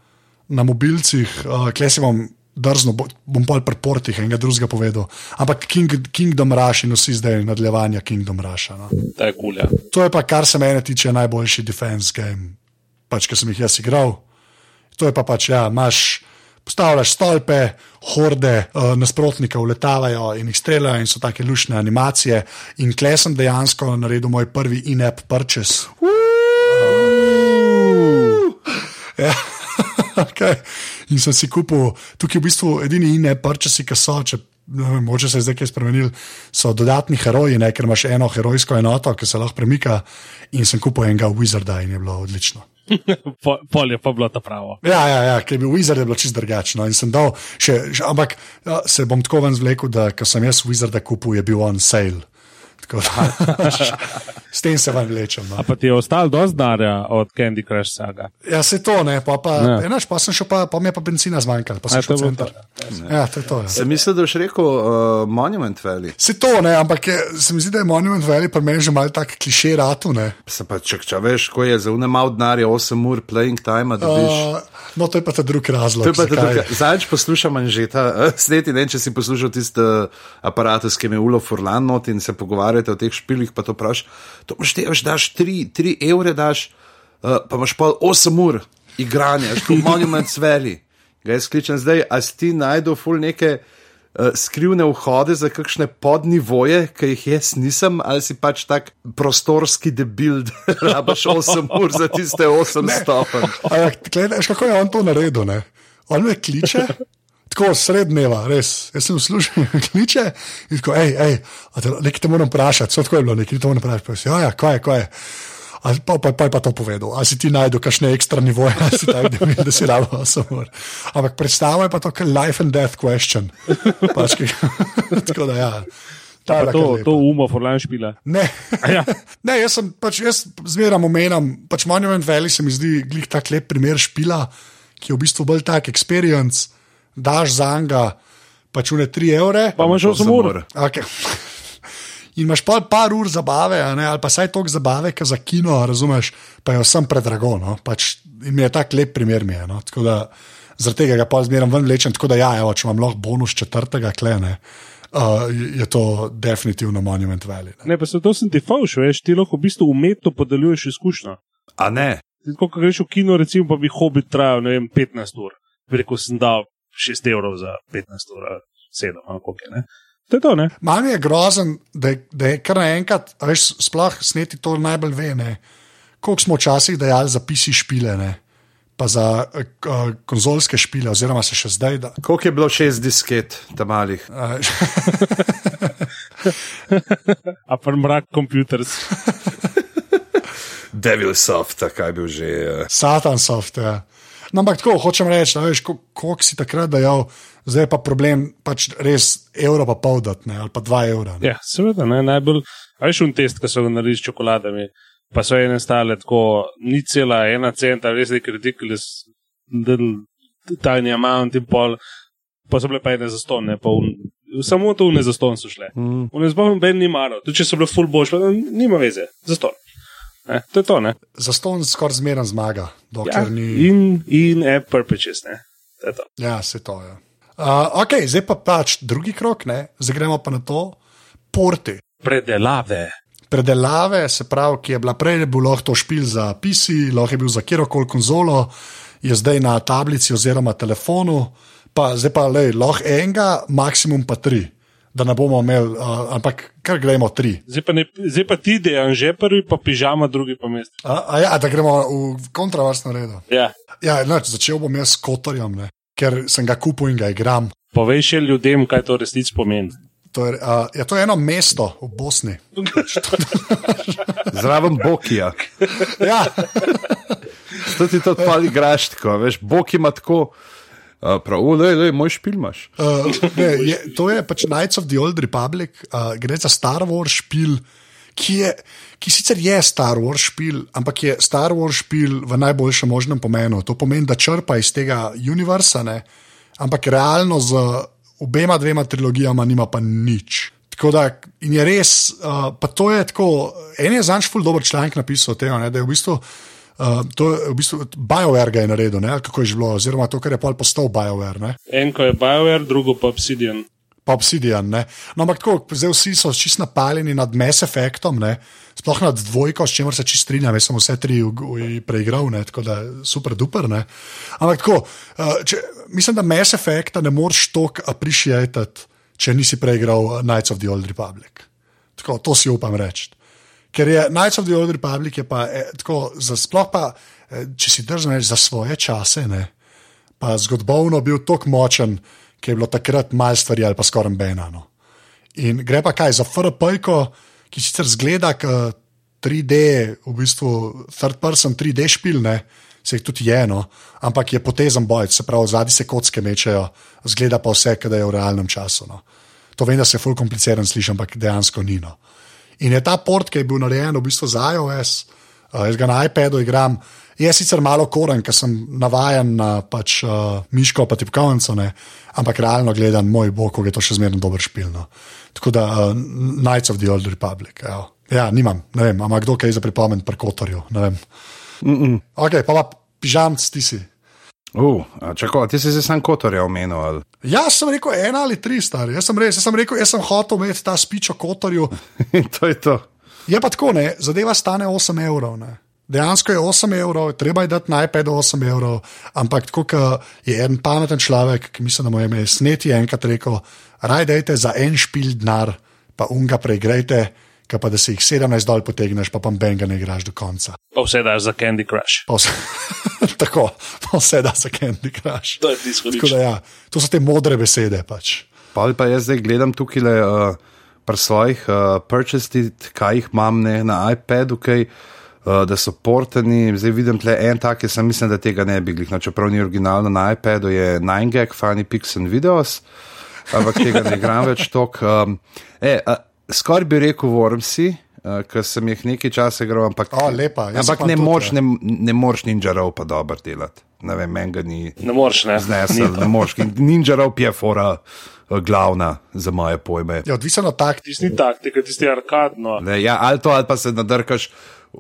na mobilcih, uh, kle si bom drzno, bo- bom pol pri portih enega drugega povedal. Ampak King, Kingdom Rush in vsi zdaj nadaljevanja Kingdom Rusha. No. Je kulja. To je pa, kar se mene tiče, najboljši defense game, pač, ki sem jih jaz igral. To je pa pač, ja, imaš. Postavljaš stolpe, horde uh, nasprotnikov letavajo in jih streljajo, in so take lušne animacije. In klej sem dejansko naredil moj prvi in-app purchase. Ja, [laughs] okay. In sem si kupil, tukaj je v bistvu edini in-app purchase, ki so, če ne vem, mogoče se je zdaj kaj spremenil, so dodatni heroji, ne, ker imaš eno herojsko enoto, ki se lahko premika. In sem kupil enega Wizarda in je bilo odlično. [laughs] Po- Pol je pa bilo ta pravo. Ja, ja, ja ki je bil Wizard, je bilo čist drugačno. In sem dal, še, še, ampak ja, se bom tako ven zvlekel, da ko sem jaz Wizarda kupil, je bil on sale. Da, [laughs] s tem se vam vlečem. No. A pa ti je ostalo dosti denarja od Candy Crush saga. Ja, se to ne, pa, pa, Ja. enač, pa sem šel, pa, pa mi je pa benzina zmanjkalo, pa sem A, to šel v je bilo center. Ja, to je to. Ja. Se misli, da boš rekel uh, Monument Valley? Se to ne, ampak je, se mi zdi, da je Monument Valley pri meni že mal tak kliše ratu. Ne. Se pa če, če veš, ko je za une mal denarja 8 ur playing time, da dobiš. Uh, no, to je pa ta drugi razlog. To pa tudi, zadnjič poslušam Anžeta, [laughs] sneti ne, če si poslušal tisti uh, aparatus, ki je Ulo Furlan not in se pogovarjate o teh špilih, pa to praviš, to poštevš, daš 3, 3 evre, daš, uh, pa imaš pa 8 ur igranja, ško Monument Valley. Ga jaz kličem zdaj, a ti najdel ful neke uh, skrivne vhode za kakšne podnivoje, ki jih jaz nisem, ali si pač tak prostorski debil, [laughs] da rabaš 8 ur za tiste 8 stopenj. Gledaj, kako je on to naredil? Ne? On me kliče. Tako sred dneva, res. Jaz sem v službi, [laughs] kliče in tako, hej, hej, nekaj te moram vprašati, so tako je bilo, nekaj te moram vprašati. Ja, ja, kaj je, kaj je. A Pa, pa, pa je pa to povedal, ali si ti najdel kakšne ekstra nivoje, ali si da, mi- da si rabo samo. Ampak predstava je pa to, kot life and death question. Pač, ki, [laughs] tako da ja. Ta je To, kar lepa. to umo Forlan špila. Ne. [laughs] ja. ne, jaz sem pač, jaz zmeraj omenjam, pač Monument Valley se mi zdi glih tak lep primer špila, ki je v bistvu bolj tak experience, daš za njega pač une 3 evre. Pa imaš 8 ur. Okay. [laughs] In imaš pa par ur zabave, a ne, ali pa saj toliko zabave, ki za kino, razumeš, pa je vsem predrago. No? Pač, in mi je tak lep primer. Mi je, no? Tako da zaradi tega ga pa zmeraj ven vlečem. Tako da, ja, evo, če imam lahko bonus četrtega klene, uh, je to definitivno Monument Valley. Ne? Ne, pa se to sem ti fauš, veš, ti lahko v bistvu umetno podeljuješ izkušnjo. A ne? Ti Tako, ko greš v kino, recimo, pa bi hobit trajal, ne vem, 15 ur. Bi rekel, sem dal 6 evrov za 15 ur, ali 7, ali koliko je, ne. To je to, ne. Mami je grozen, da da je kar naenkrat, veš, sploh sneti to najbolj ve. Ne? Koliko smo včasih dajali za pisi špile, ne? pa za uh, konzolske špile, oziroma se še zdaj da. Koliko je bilo šest disket tam malih? [laughs] A pa mrak computers. Devil Soft, kaj bil že. Uh, Satan soft. Ja. No, ampak tako hočem reči, da veš, ko- koliko si takrat dajal, zdaj je pa problem, pač res evro pa pol dati, ne, ali pa dva evra. Ne. Ja, seveda, ne, najbolj. A veš, un test, ki so ga naredili s čokoladami, pa so ene stale tako, ni cela ena centa, res nek ridiculous, little tiny amount in pol, pa so bile pa ene pa un, samo to une zaston so šle. mm. Une zbavim ben ni maro, tudi če so bile full boš, pa nima veze, zaston. Ne, to je to, ne. Zaston skoraj zmeren zmaga, Ja, dokler ni. in, in app purposes, ne. To to. Ja, se to je. Uh, ok, zdaj pa pač drugi krok, ne, zdaj gremo pa na to, porti. Predelave. predelave, se pravi, ki je bila prej, je bil lahko to špil za PC, lahko je bil za kjerkoli konzolo, je zdaj na tablici oziroma telefonu, pa zdaj pa le, lahko enega, maksimum pa tri, da ne bomo imeli, uh, ampak kar gremo tri. Zdaj pa, ne, zdaj pa ti, dejan že prvi, pa pižama, drugi pa mest. A, a ja, da gremo v kontravrstno redo. Ja. Ja, noč, začel bom jaz s kotorjem, ne, ker sem ga kupil in ga igram. Povej še ljudem, kaj to resnici pomeni. To je, uh, ja, to je eno mesto v Bosni. [laughs] Zraven Bokija. Ja, To ti to odpali graš tako, veš, Bok ima tako. Uh, prav, le, le, moj špil imaš. [laughs] Uh, ne, je, to je pač Knights of the Old Republic, uh, gre za Star Wars špil, ki, je, ki sicer je Star Wars špil, ampak je Star Wars špil v najboljšem možnem pomenu. To pomeni, da črpa iz tega univerza, ne? ampak realno z obema dvema trilogijama nima pa nič. Tako da in je res, uh, pa to je tako. En je zanj ful dober članek napisal o tem, ne, da je v bistvu. Uh, to je v bistvu BioWare ga je naredil, ne, kako je že bilo, oziroma to, kar je postal BioWare. Ne. Enko je BioWare, drugo pa Obsidian. Pa Obsidian. Ne. No, ampak tako, zdaj vsi so čist napaljeni nad Mass Effectom, ne. sploh nad dvojko, s čimer se čist strinjam, jaz sem vse tri preigral, ne, tako da super duper. Ne. Ampak tako, uh, če, mislim, da Mass Effecta ne moreš toliko appreciated, če nisi preigral uh, Knights of the Old Republic. Tako, to si upam reči. Ker je Knights of the Old Republic je pa eh, tako, za sploh pa, eh, če si držal za svoje čase, ne, pa zgodovino bil tako močen, ki je bilo takrat malo stvari ali pa skoraj benano. In gre pa kaj za FRP, ki sicer zgleda kot 3D, v bistvu third person 3D špil, ne, se jih tudi je, no, ampak je potezen boj, se pravi, zadnji se kocke mečejo, zgleda pa vse, da je v realnem času. No. To vem, da se ful kompliciran sliši, ampak dejansko ni. No. In je ta port, ki je bil narejen v bistvu za iOS, uh, jaz ga na iPadu igram, je sicer malo koren, ker sem navajen na pač, uh, miško pa tipkovnico, ampak realno gledam, moj bog, kako je to še zmerno dober špil. No. Tako da uh, Knights of the Old Republic. Evo. Ja, nimam, ne vem, ima kdo kaj za pripomen pri Kotorju. ne vem. Ok, pa pa pižamc ti si. Uh, čakaj, ti si se sam Kotorja omenil. Ali? Jaz sem rekel ena ali tri stari, jaz sem res, jaz sem rekel, jaz sem hotel imeti ta spič o Kotorju. [laughs] To je to. Je pa tako, ne, zadeva stane 8 evrov. Ne. Dejansko je 8 evrov, treba je dati na iPad 8 evrov, ampak tako kot je en pameten človek, ki mislim, da mu je ime sneti enkrat rekel, rajdejte za en špil denar, pa unga preigrajte, kaj pa da si jih 17 dol potegneš, pa pa benga ne igraš do konca. Pa vse daš za Candy Crush. Pa vse, [laughs] tako, pa vse da za Candy Crush. To je Tako izhodišče. da ja, to so te modre besede pač. Pa pa jaz zdaj gledam tukaj le, uh, pri svojih uh, purchasih, kaj jih imam ne, na iPadu, kaj, uh, da so portani. Zdaj vidim tle en tak, jaz sem mislim, da tega ne bi glih. No, čeprav ni originalno na iPadu, je 9gag, Funny Pics and Videos, ampak tega ne igram več tok. Um, e, uh, skoraj bi rekel Wormsi. Uh, Ker sem jih nekaj časa igral, ampak, O, lepa, jaz ampak ne moreš ja. ne, ne moreš ninjarov pa dobro delati. Ne vem, meni ga ni Ne moreš, ne. znesel, ne moreš. Ninjarov je fora uh, glavna za moje pojme. Je odvisno od taktika. Tisti ni taktika, tisti arkadno. Ne, ja, ali to, ali pa se nadrkaš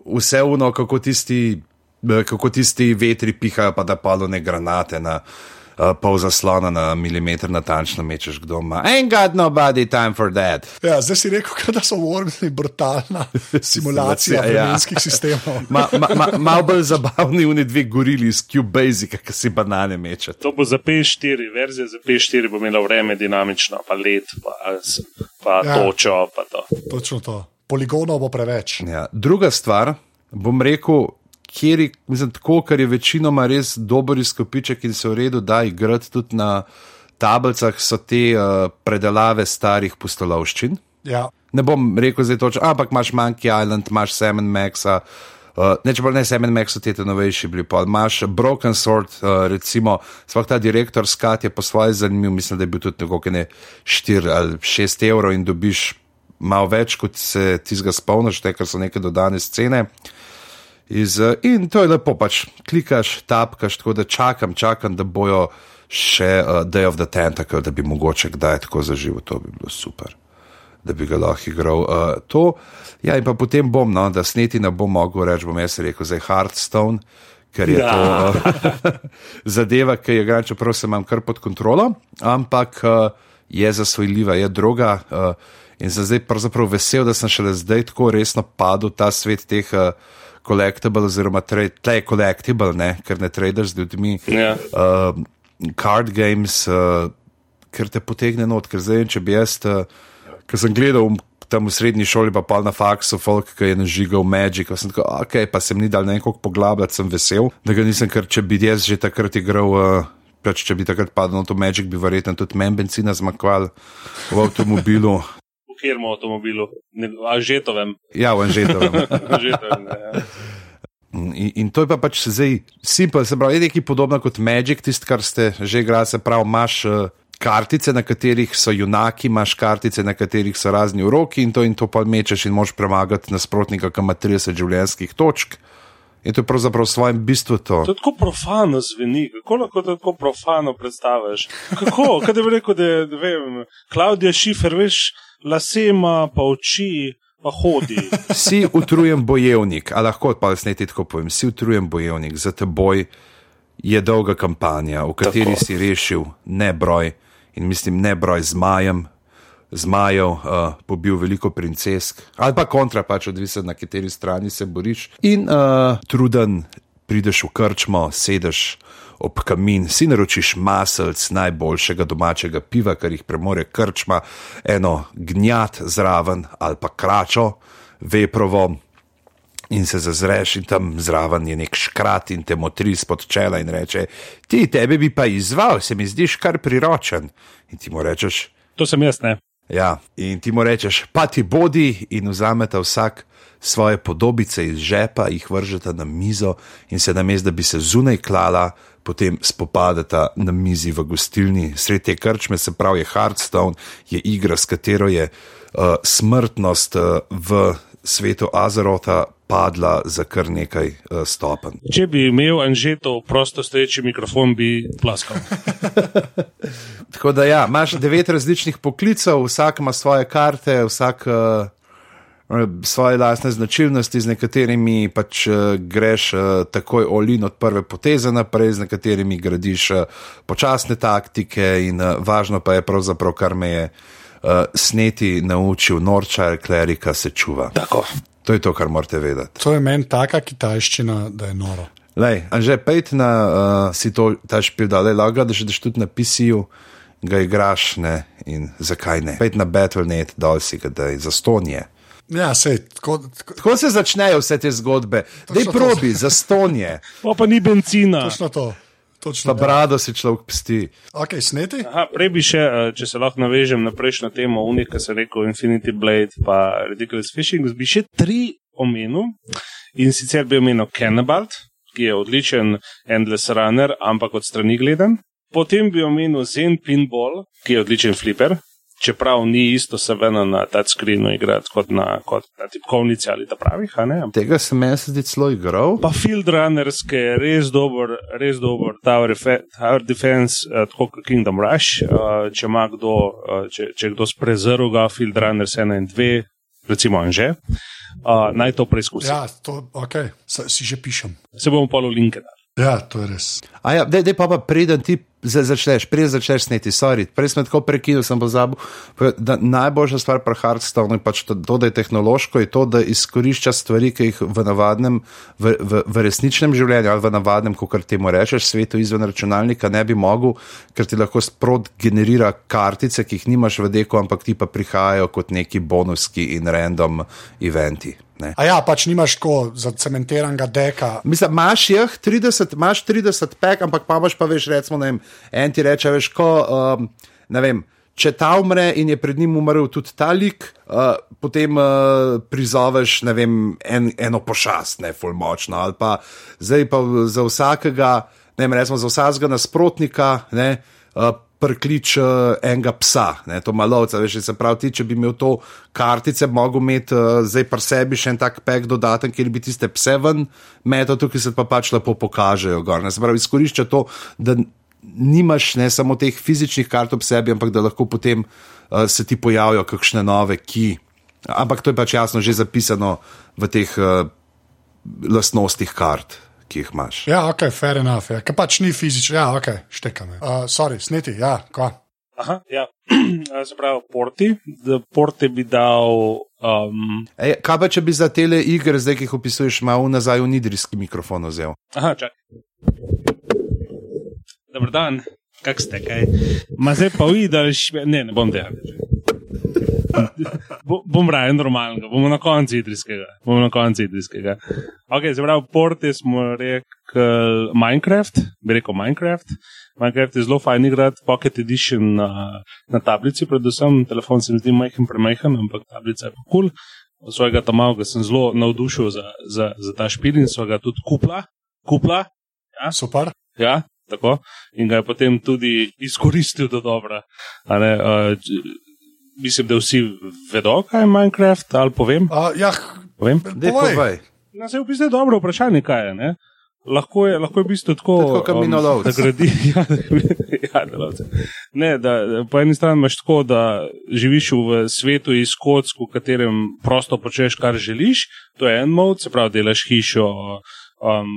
vse uno, kako tisti, eh, kako tisti vetri pihajo, pa da palone granate na uh, pol zaslona na milimeter natančno mečeš, kdo ima. Ain't got nobody time for that. Ja, zdaj si rekel, [laughs] da so Wormsi brutalna [laughs] simulacija Ja. vremenskih sistemov. Ma, ma, ma, Malo bolj zabavni oni dve gorili iz Cubase, ki si banane mečete. To bo za P4, verzija za P4 bo imela vreme dinamično, pa let, pa, pa Ja. ja. točo, pa to. Točno to. Poligonov bo preveč. Ja. Druga stvar, bom rekel, kjer je, mislim, tako, ker je večinoma res dober izkupiček in se v redu da igrati tudi na tablicah, so te uh, predelave starih pustolovščin. Ja. Ne bom rekel zdaj točno, ampak imaš Monkey Island, imaš Semen Maxa. Uh, ne, če pa ne Semen Max, so te te novejši bili. Pa imaš Broken Sword, uh, recimo, sploh ta direktor Skat je po svoje zanimiv, mislim, da je bil tudi nekako ne 4 ali 6 evrov in dobiš malo več, kot se ti zga spomniš, te, ker so neke dodane scene. Iz, eh, in to je lepo, pač klikaš, tapkaš, tako da čakam, čakam, da bojo še uh, Day of the Tentacle, da bi mogoče kdaj tako zaživel, to bi bilo super, da bi ga lahko igral. Uh, to, ja, in pa potem bom, no, da sneti ne bom mogel reči, bom jaz rekel, zdaj Hearthstone, ker je ja. to uh, [laughs] zadeva, ki je igra, čeprav se imam kar pod kontrolo, ampak uh, je zasvojljiva, je droga. Uh, in sem zdaj pravzaprav vesel, da sem šele zdaj tako resno padel v ta svet teh. Uh, Collectible, oziroma tle je collectible, ne? ker ne tradeš z ljudmi. Ja. Uh, card games, uh, ker te potegne not, ker zdaj, če bi jaz, uh, ker sem gledal tam v srednji šoli, pa pa na faksu, folk, ki je nažigal Magic, sem tako, ok, pa sem ni dal nekako poglabljati, sem vesel, da ga nisem, ker če bi jaz že takrat igral. Uh, Pač, če bi takrat padel na to Magic, bi verjetno tudi meni benzina zmakval v avtomobilu. Katerem avtomobilu? Ne- A že to vem. Ja, v Anžetovem. [laughs] Že to vem ne, ja. In, in to je pa pač zdaj simpel, se pravi, nekaj podobno kot Magic, tisto, kar ste že igrali, se pravi, imaš uh, kartice, na katerih so junaki, imaš kartice, na katerih so razni uroki in to in to pa mečeš in moš premagati nasprotnika, ki ima 30 življenjskih točk. In to je pravzaprav v svojem bistvu to. To je tako profano zveni, kako lahko to tako profano predstaviš? Kako? Kaj bi rekel, da je, vem, Klaudija Šifer, veš, lase ima, pa oči, pa hodi. [laughs] Si utrujen bojevnik, a lahko pa sneti tako povem, si utrujen bojevnik, za teboj je dolga kampanja, v kateri Tako. si rešil ne broj in mislim ne broj zmajem. Zmajev, uh, pobil veliko princesk, ali pa kontra, pač odvisno na kateri strani se boriš. In uh, truden, prideš v krčmo, sedeš ob kamin, si naročiš maselc najboljšega domačega piva, kar jih premore krčma, eno gnjat zraven ali pa kračo, veprovo, in se zazreš, in tam zraven je nek škrat in te motri spod čela in reče: Ti, tebe bi pa izval, se mi zdiš kar priročen. In ti mu rečeš: To sem jaz, ne. Ja, in ti mu rečeš, pa ti bodi, in vzameta vsak svoje podobice iz žepa, jih vržeta na mizo, in se namesto, da bi se zunaj klala, potem spopadata na mizi v gostilni. Sred te krčme, se pravi, je Hearthstone, je igra, s katero je uh, smrtnost uh, v svetu Azerota padla za kar nekaj uh, stopenj. Če bi imel Anžeto prosto stoječi mikrofon, bi plaskal. [laughs] Tako da ja, imaš devet različnih poklicev, vsak ima svoje karte, vsak uh, svoje lastne značilnosti, z nekaterimi pač uh, greš uh, takoj olin od prve poteze naprej, z nekaterimi gradiš počasne taktike in važno pa je pravzaprav, kar me je sneti naučil, norčar, klerika se čuva. Tako. To je to, kar morate vedeti. To je meni taka kitajščina, da je noro. Lej, Anže, pejte na uh, si to, ta špil, da le laga, da že daš tudi na PC-ju, ga igraš, ne, in zakaj ne. Pejte na Battle.net, dol si ga, da je za stonje. Ja, sej, tako, tako, Tako se začnejo vse te zgodbe. Dej probi, za stonje. Pa pa ni benzina. točno to. Točno to. brado si človek psti. Ok, sneti? Aha, prej bi še, eh, če se lahko navežem na prejšnjo temo, unika se rekel Infinity Blade, pa Ridiculous Fishing, bi še tri omenil. In sicer bi omenil Cannibalt, ki je odličen Endless Runner, ampak od strani gledan. Potem bi omenil Zen Pinball, ki je odličen flipper. Čeprav ni isto, seveda na touchscreenu igrati kot na, kot na tipkovnici ali ta pravih, a ne? Tega sem jaz zdaj celo igral. Pa Field Runners, ki je res dober, res dober Tower, Tower Defense, uh, tako kot Kingdom Rush. Uh, če ima kdo, uh, če, če kdo sprezrl ga, Field Runners 1 in 2, recimo Anže, uh, naj to preizkusi. Ja. To, ok, Se, si že pišem. Se bomo pa linke dali. Ja, to je res. A ja, dej, dej pa, pa preden ti za- začneš, preden začneš sneti, sorry, prej sem tako prekinil, sem pozabil. da Najboljša stvar pri Hearthstone je pač to, da je tehnološko, je to, da izkorišča stvari, ki jih v navadnem, v, v, v resničnem življenju ali v navadnem, kot temu rečeš, svetu izven računalnika ne bi mogel, ker ti lahko sprot generira kartice, ki jih nimaš v deku, ampak ti pa prihajajo kot neki bonuski in random eventi. Ne. A ja, pač nimaš tako zacementiranega deka. Mislim, imaš jih 30, imaš 30 pek, ampak pa imaš pa veš, recimo, vem, en ti reče, veš, ko, um, ne vem. Če ta umre in je pred njim umrl tudi ta lik, uh, potem uh, prizoveš vem, en, eno pošast, ne fulmočno. Ali pa zdaj pa za vsakega, ne vem, recimo za vsakega nasprotnika, ne, uh, prklič uh, enega psa, ne, to malovca. Veš, se pravi, ti, če bi imel to kartice, mogel imeti uh, zdaj pri sebi še en tak pek dodaten, kjer bi tiste pse ven metal, tukaj se pa pač lepo pokažejo. Gor, ne. se pravi, izkorišča to, da nimaš ne samo teh fizičnih kart ob sebi, ampak da lahko potem uh, se ti pojavijo kakšne nove, ki. Ampak to je pač jasno že zapisano v teh uh, lastnostih kart, ki jih imaš. Ja, ok, fair enough. Ja. Ker pač ni fizično, ja, ok, štekam. Uh, sorry, sneti, ja, kva. Aha, ja. [clears throat] Se pravi, porti, da porti bi dal. Um, Ej, kaj pa če bi za tele igre, zdaj ki jih opisuješ, malo nazaj v nidrijski mikrofon vzel? aha, čakaj. Dobar dan, kak ste, kaj? Ma zdaj pa videl, ne, ne bom delal. Bo, bom raje normalnega, bomo na koncu idrijskega. Bomo na koncu idrijskega. Ok, se pravi, porte smo rekli Minecraft, bi rekel Minecraft. Minecraft je zelo fajn igrati, Pocket Edition na, na tablici, predvsem telefon se mi zdi majhen, premajhen, ampak tablica je pa kul. Cool. Svojega tam malega sem zelo navdušil za, za, za ta špil in so ga tudi kupla. Kupla, Super. Ja, tako. In ga je potem tudi izkoristil do dobra. Ne, uh, mislim, da vsi vedo, kaj je Minecraft, ali povem. Uh, ja, povem? Dej, Povej. povej. No, se je v bistvu dobro vprašanje, kaj je. Ne? Lahko je, lahko je v bistvu tako, Tako kot minolovec. da gradi. [laughs] Ja, ja, delavce. ne, da, po eni strani imaš tako, da živiš v svetu iz kock, v katerem prosto počneš, kar želiš. To je en mod, se pravi, delaš hišo. Um,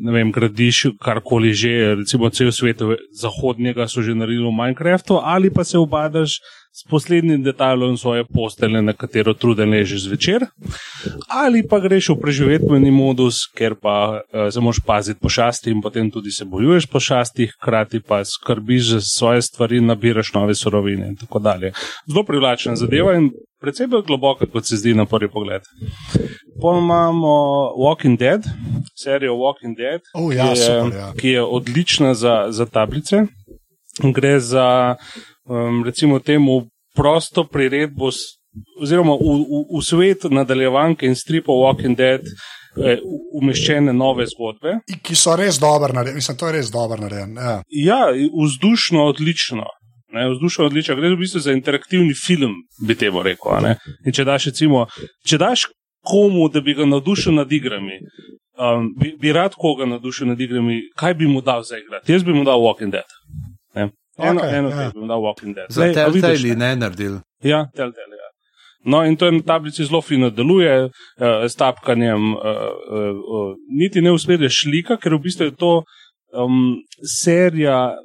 ne vem, gradiš karkoli že, recimo cel svet zahodnega so že naredili v Minecraftu, ali pa se obadaš s poslednjim detajlom svoje postele, na katero truden ležeš zvečer, ali pa greš v preživetveni modus, ker pa uh, se moraš paziti pošasti in potem tudi se bojuješ pošasti, hkrati pa skrbiš za svoje stvari, nabiraš nove surovine in tako dalje. Zelo privlačna zadeva in predvsej bolj globoka, kot se zdi na prvi pogled. Potem imamo Walking Dead, serijo Walking Dead, Oh, ja, ki, je, super, ja. ki je odlična za, za tablice. Gre za, um, recimo, temu prosto priredbo, oziroma v, v, v svet nadaljevanke in stripov Walking Dead eh, umeščene nove zgodbe. Ki so res dobro narejeni, mislim, to je res dobro narejeno. Ja. Ja, vzdušno odlično. Ne, vzdušno odlično, gre v bistvu za interaktivni film, bi temu rekel. če daš, recimo, če daš komu, da bi ga navdušil nad igrami, um, bi, bi rad koga navdušil nad igrami, kaj bi mu dal za igrati? Jaz bi mu dal Walking Dead. Ne? Eno, Okej, eno ja. ja. mu dal Walking Dead. Za Glej, a vidiš, Telltale ne naredili. Ja, Telltale. Ja. No, in to je na tablici zelo fino deluje, uh, s tapkanjem, uh, uh, uh, niti ne uspeš šlika, ker v bistvu je to um, serija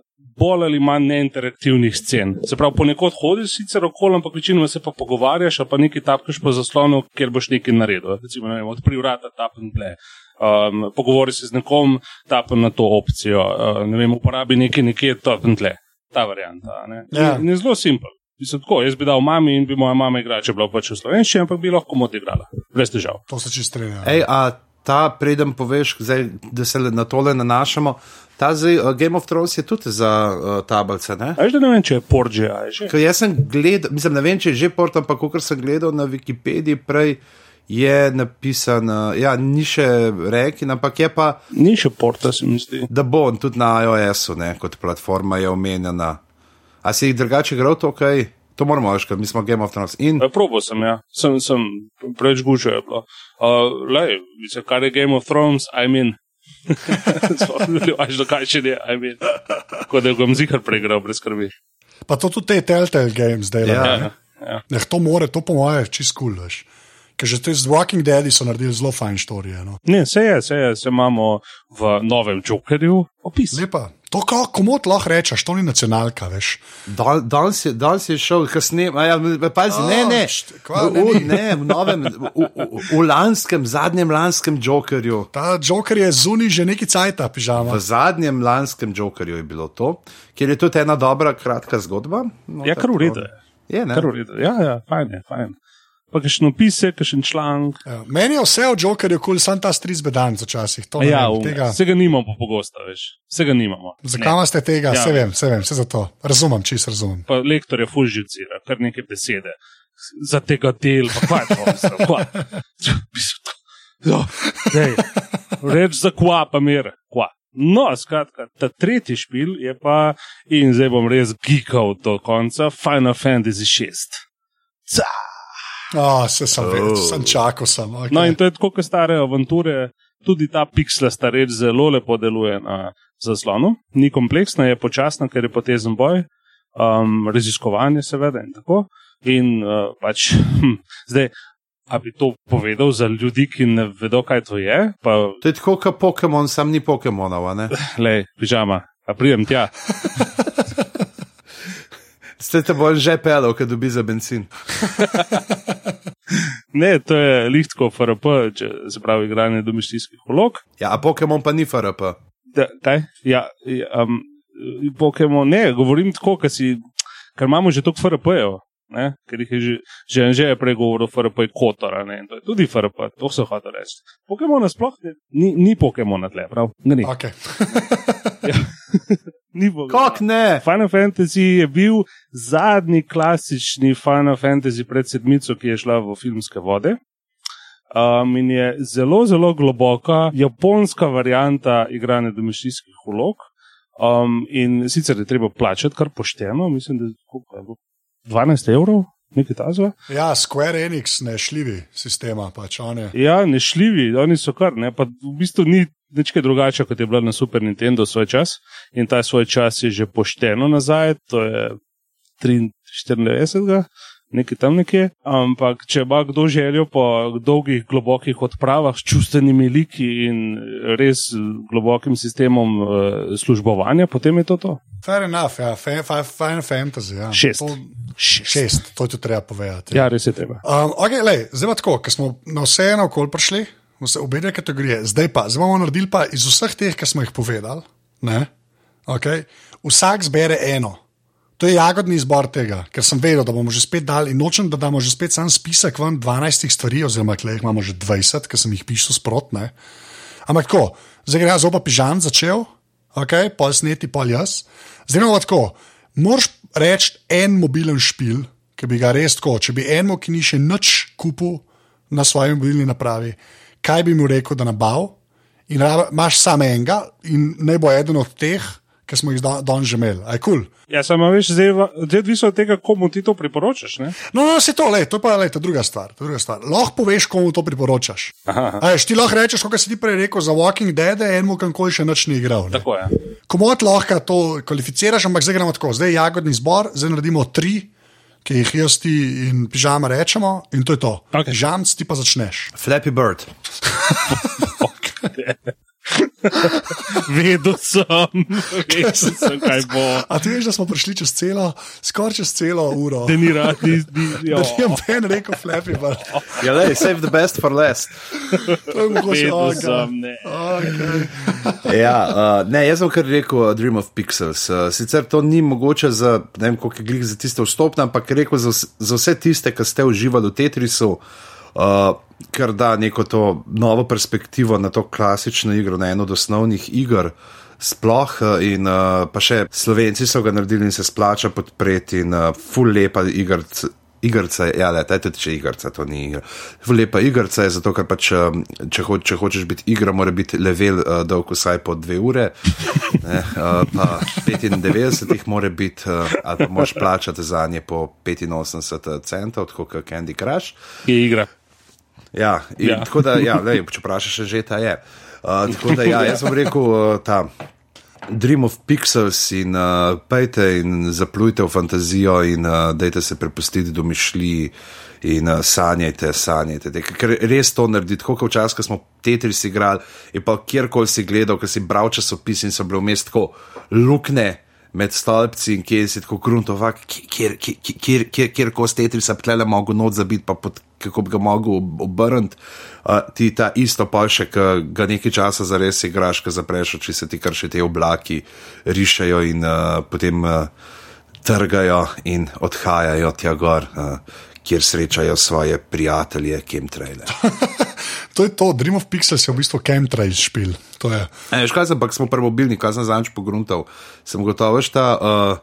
bolj ali manj neinteraktivnih scen. Se pravi, ponekod hodiš sicer okoli, ampak večinoma se pa pogovarjaš, pa nekaj tapkaš po zaslonu, ker boš nekaj naredil. Recimo, ne vem, odpri vrata, tapen tle. Um, pogovori se z nekom, tapen na to opcijo, uh, ne vem, uporabi nekaj nekje, tapen tle. Ta varianta. a Ne? Ja. In je zelo simpel. Mislim, tako, jaz bi dal mami in bi moja mama igrala, če bi bila pač v slovenščini, ampak bi lahko mod igrala. Brez težav. To se čist strinjam. Ej, a ta, preden poveš, zdaj, da se na tole nanašamo, ta zdaj, uh, Game of Thrones je tudi za uh, tablice. Ne? A veš, da ne vem, če je Porge, a je že. Ker jaz sem gledal, mislim, ne vem, če je že port, ampak kot sem gledal na Wikipediji prej. Je napisan, uh, ja, ni še rekin, ampak je pa, Ni še porta, se mi zdi. da bo on tudi na iOS-u, ne, kot platforma je omenjena. A si jih drugače igral to, kaj? To moramo ker mi smo Game of Thrones. In E, Probo sem, ja. Sem, sem preveč gužo je bilo. Uh, lej, mislim, kar je Game of Thrones, I mean. [laughs] Spomniš, da kaj še ne, I mean. Tako da ga bom zihar preigral brez skrbi. Pa to tudi te Telltale Games delajo. Ja. ne? Ja. Ja, to more, to po mojem, čist kul, cool, veš. Ker že te z Walking Dead so naredili zelo fajn storije. No. Ne, se je, se je, se imamo v novem Jokerju opis. Lepa. To, ko- komot lahko rečeš, to ni nacionalka, veš. dal- danes je, danes je šel, kasneje, ja, pazi, ne, ne, št- kva, v, ne, v, ne, v novem, v, v, v lanskem, zadnjem lanskem Jokerju. Ta Joker je zunaj že neki cajt, V pižama. zadnjem lanskem Jokerju je bilo to, kjer je tudi ena dobra, kratka zgodba. No, Ja, kar v redu. je. Ne? Kar v redu. Ja, ja, fajn je, fajn. Pa kakšen opis, kakšen članek. Ja, meni je vse o Jokerju kul, cool, sam ta stric bedan včasih. Ja, vem, tega. vsega nimamo pogosto, veš. Vsega nimamo. Zakaj imate tega? Ja. Ja. Se vem, se vem, vse za to. Razumem, čist razumem. pa lektor je fužicira, kar neke besede. Za tega del, pa kaj je to? mislim, kva? Mislim, to- Ja, dej, Reč za kva, pa mir, kva. No, skratka, ta tretji špil je pa, in zdaj bom res gikal do konca, Final Fantasy VI. Oh, se sem Oh. vedel, sem čakal sem. Okay. No, in to je tako, kot stare avanture, tudi ta pixelasta reč zelo lepo deluje na zaslonu. Ni kompleksna, je počasna, ker je potezen boj, um, raziskovanje, seveda, in tako. In uh, pač, hm, zdaj, a bi to povedal za ljudi, ki ne vedo, kaj to je, pa To je tako, kot Pokémon, sam ni Pokémonov. le, pižama, a prijem tja. [laughs] Ste te bolj že pelal, kad dobi za benzin. [laughs] Ne, to je lihtko FRP, če se pravi igranje domišljijskih vlog. Ja, a Pokémon pa ni FRP. Da, kaj? Ja, ja, um, Pokémon, ne, govorim tako, ker si, ker imamo že toliko FRP-jev. Ne, ker jih je že, že, že je prej govoril, FRP je kotor, ne, in to je tudi FRP, to se hoče reči. Pokémon sploh ne, ni, ni Pokémon tle, prav? Ne, ni. Okay. ni Pokemona. Kak ne? Final Fantasy je bil zadnji klasični Final Fantasy pred sedmico, ki je šla v filmske vode. Um, in je zelo, zelo globoka japonska varianta igranja domišljijskih vlog. Um, in sicer je treba plačati kar pošteno, mislim, da je bilo 12 evrov nekaj tazva. Ja, Square Enix, nešljivi sistema, pač oni. Ja, nešljivi, oni so kar, ne, pa v bistvu ni nič kaj drugače, kot je bilo na Super Nintendo svoj čas. In ta svoj čas je že pošteno nazaj, to je 93, nekaj tam nekje. Ampak, če ima kdo željo po dolgih, globokih odpravah s čustvenimi liki in res globokim sistemom uh, službovanja, potem je to to. Fair enough, ja, fa- fa- Final Fantasy. Ja. Šest. To, Šest. šest, to ti treba povedati. Ja, res je treba. Um, okay, lej, zdaj pa tako, ker smo na vse eno okol prišli, vse obe dve kategorije, zdaj pa, zdaj bomo naredili pa iz vseh teh, ki smo jih povedali, ne, okay, vsak zbere eno. To je jagodni izbor tega, ker sem vedel, da bomo že spet dali in nočem, da damo že spet sam spisek ven 12 stvari, oziroma klej jih imamo že 20, ker sem jih pisal sprotne. Ampak tako, zdaj gre zopa pižam začel, okay, pol sneti, pol jaz. Zdaj imamo tako, moraš reči en mobilen špil, ki bi ga res tako, če bi enemu, ki ni še nič kupil na svoji mobilni napravi, kaj bi mu rekel, da nabav, in imaš samo enega, in naj bo eden od teh, ki smo jih danes že imeli. Aj kul. Cool. Ja, samo veš, zdaj odvisno od tega, komu ti to priporočaš. Ne? No, no, se to, lej, to je pa lej, to je druga stvar. Je druga stvar. Lahko poveš, komu to priporočaš. Aha. A Veš, ti lahko rečeš, kot si ti prej rekel, za Walking Dead, enemu, kankoli še nič ni igral. ne. Tako je. Komod lahko to kvalificiraš, ampak zdaj gremo tako. Zdaj je jagodni zbor, zdaj naredimo tri, ki jih jaz ti in pižama rečemo, in to je to. Okej. Pižamc ti pa začneš. Flappy Bird. [laughs] Vedel sem, vedel sem, kaj bo. A ti veš, da smo prišli čez celo, skoraj čez celo uro. Da ni rad, ni, ni, Da ti je Ben rekel, flappy, pa Ja, lej, save the best for last. to je mogoče oga. sem, ne. Okay. Ja, uh, ne, jaz sem kar rekel Dream of Pixels. Uh, sicer to ni mogoče za, ne vem, koliko je glih za tiste vstopne, ampak rekel za, za vse tiste, ki ste uživali v Tetrisu, uh, ker da neko to novo perspektivo na to klasično igro, na eno od osnovnih iger. Sploh uh, in uh, pa še Slovenci so ga naredili in se splača podpreti in uh, full lepa igrc. Igrca, je- ja, le, tudi če igrca, to ni igra. Ful Lepa igrca je zato, ker pač, če, ho, če hočeš biti igra, mora biti level uh, dolg vsaj po dve ure, ne, uh, pa 95 jih mora biti, uh, ali pa moraš plačati za nje po 85 centov, tako kot Candy Crush. Je igra. Ja, in, Ja. Tako da, ja, lej, če vprašaš, že ta je. Uh, tako da, ja, jaz bom rekel, uh, ta Dream of Pixels in uh, pejte in zaplujte v fantazijo in uh, dajte se prepustiti domišljiji in uh, sanjajte, sanjajte. Dej, ker res to naredi, tako kot včasih, ko smo Tetris igrali, in pa kjerkoli si gledal, ko si bral časopis in so bile vmes tako lukne med stolpci in kje si tako gruntovak, kjer, kjer, kjer, kjer, kjer, ko stetri se tle mogo not zabiti, pa pod, kako bi ga mogel ob- obrniti. Uh, ti ta isto pa še, ki ga nekaj časa zares igraš, ki zapreš oči, se ti kar še te oblaki rišajo in uh, potem uh, trgajo in odhajajo tja gor. Uh, Kjer srečajo svoje prijatelje, chemtraile. [laughs] To je to, Dream of Pixels je v bistvu chemtrail špil. To je. E, sem, ampak smo prvo mobilni, kaj sem zadnjič pogruntal. Sem gotovo, veš, ta, uh,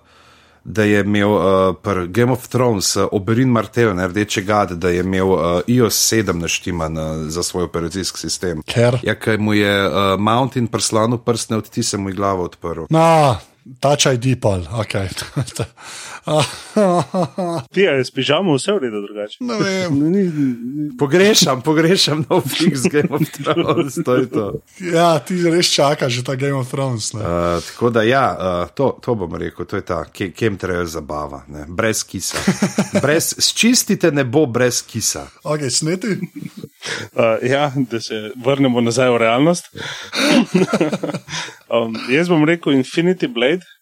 da je imel uh, pri Game of Thrones uh, Oberyn Martel, ne rdeče gad, da je imel uh, iOS 7 naštiman uh, za svoj operacijski sistem. Ker? Ja, ker mu je uh, Mountain prslano prstne od ti se mu je glavo odprl. No, touch ID pol, ok. [laughs] [laughs] Ti je s pižamo vse v redu drugače. ne vem. Pogrešam, pogrešam nov fix Game of Thrones, to je to. Ja, ti res čakaš že ta Game of Thrones. Ne? Uh, tako da, ja, uh, to, to bom rekel, to je ta chemtrail zabava, ne? brez kisa. Brez, čistite nebo brez kisa. Ok, sneti. Uh, ja, da se vrnemo nazaj v realnost. [laughs] [laughs] um, jaz bom rekel Infinity Blade.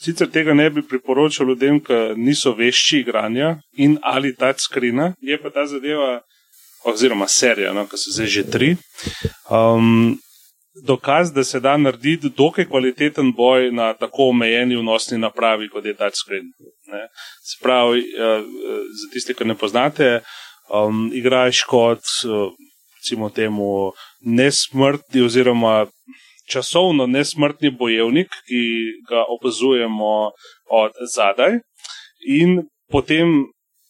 Sicer tega ne bi priporočal ljudem, ki niso vešči igranja in ali touchscreena, je pa ta zadeva, oziroma serija, no, ki so zdaj že tri. Um, dokaz, da se da narediti dokaj kvaliteten boj na tako omejeni vnosni napravi, kot je touchscreen. Se pravi, uh, za tiste, ki ne poznate, um, igraš kot, uh, recimo, temu nesmrtni oziroma časovno nesmrtni bojevnik, ki ga opazujemo od zadaj, in potem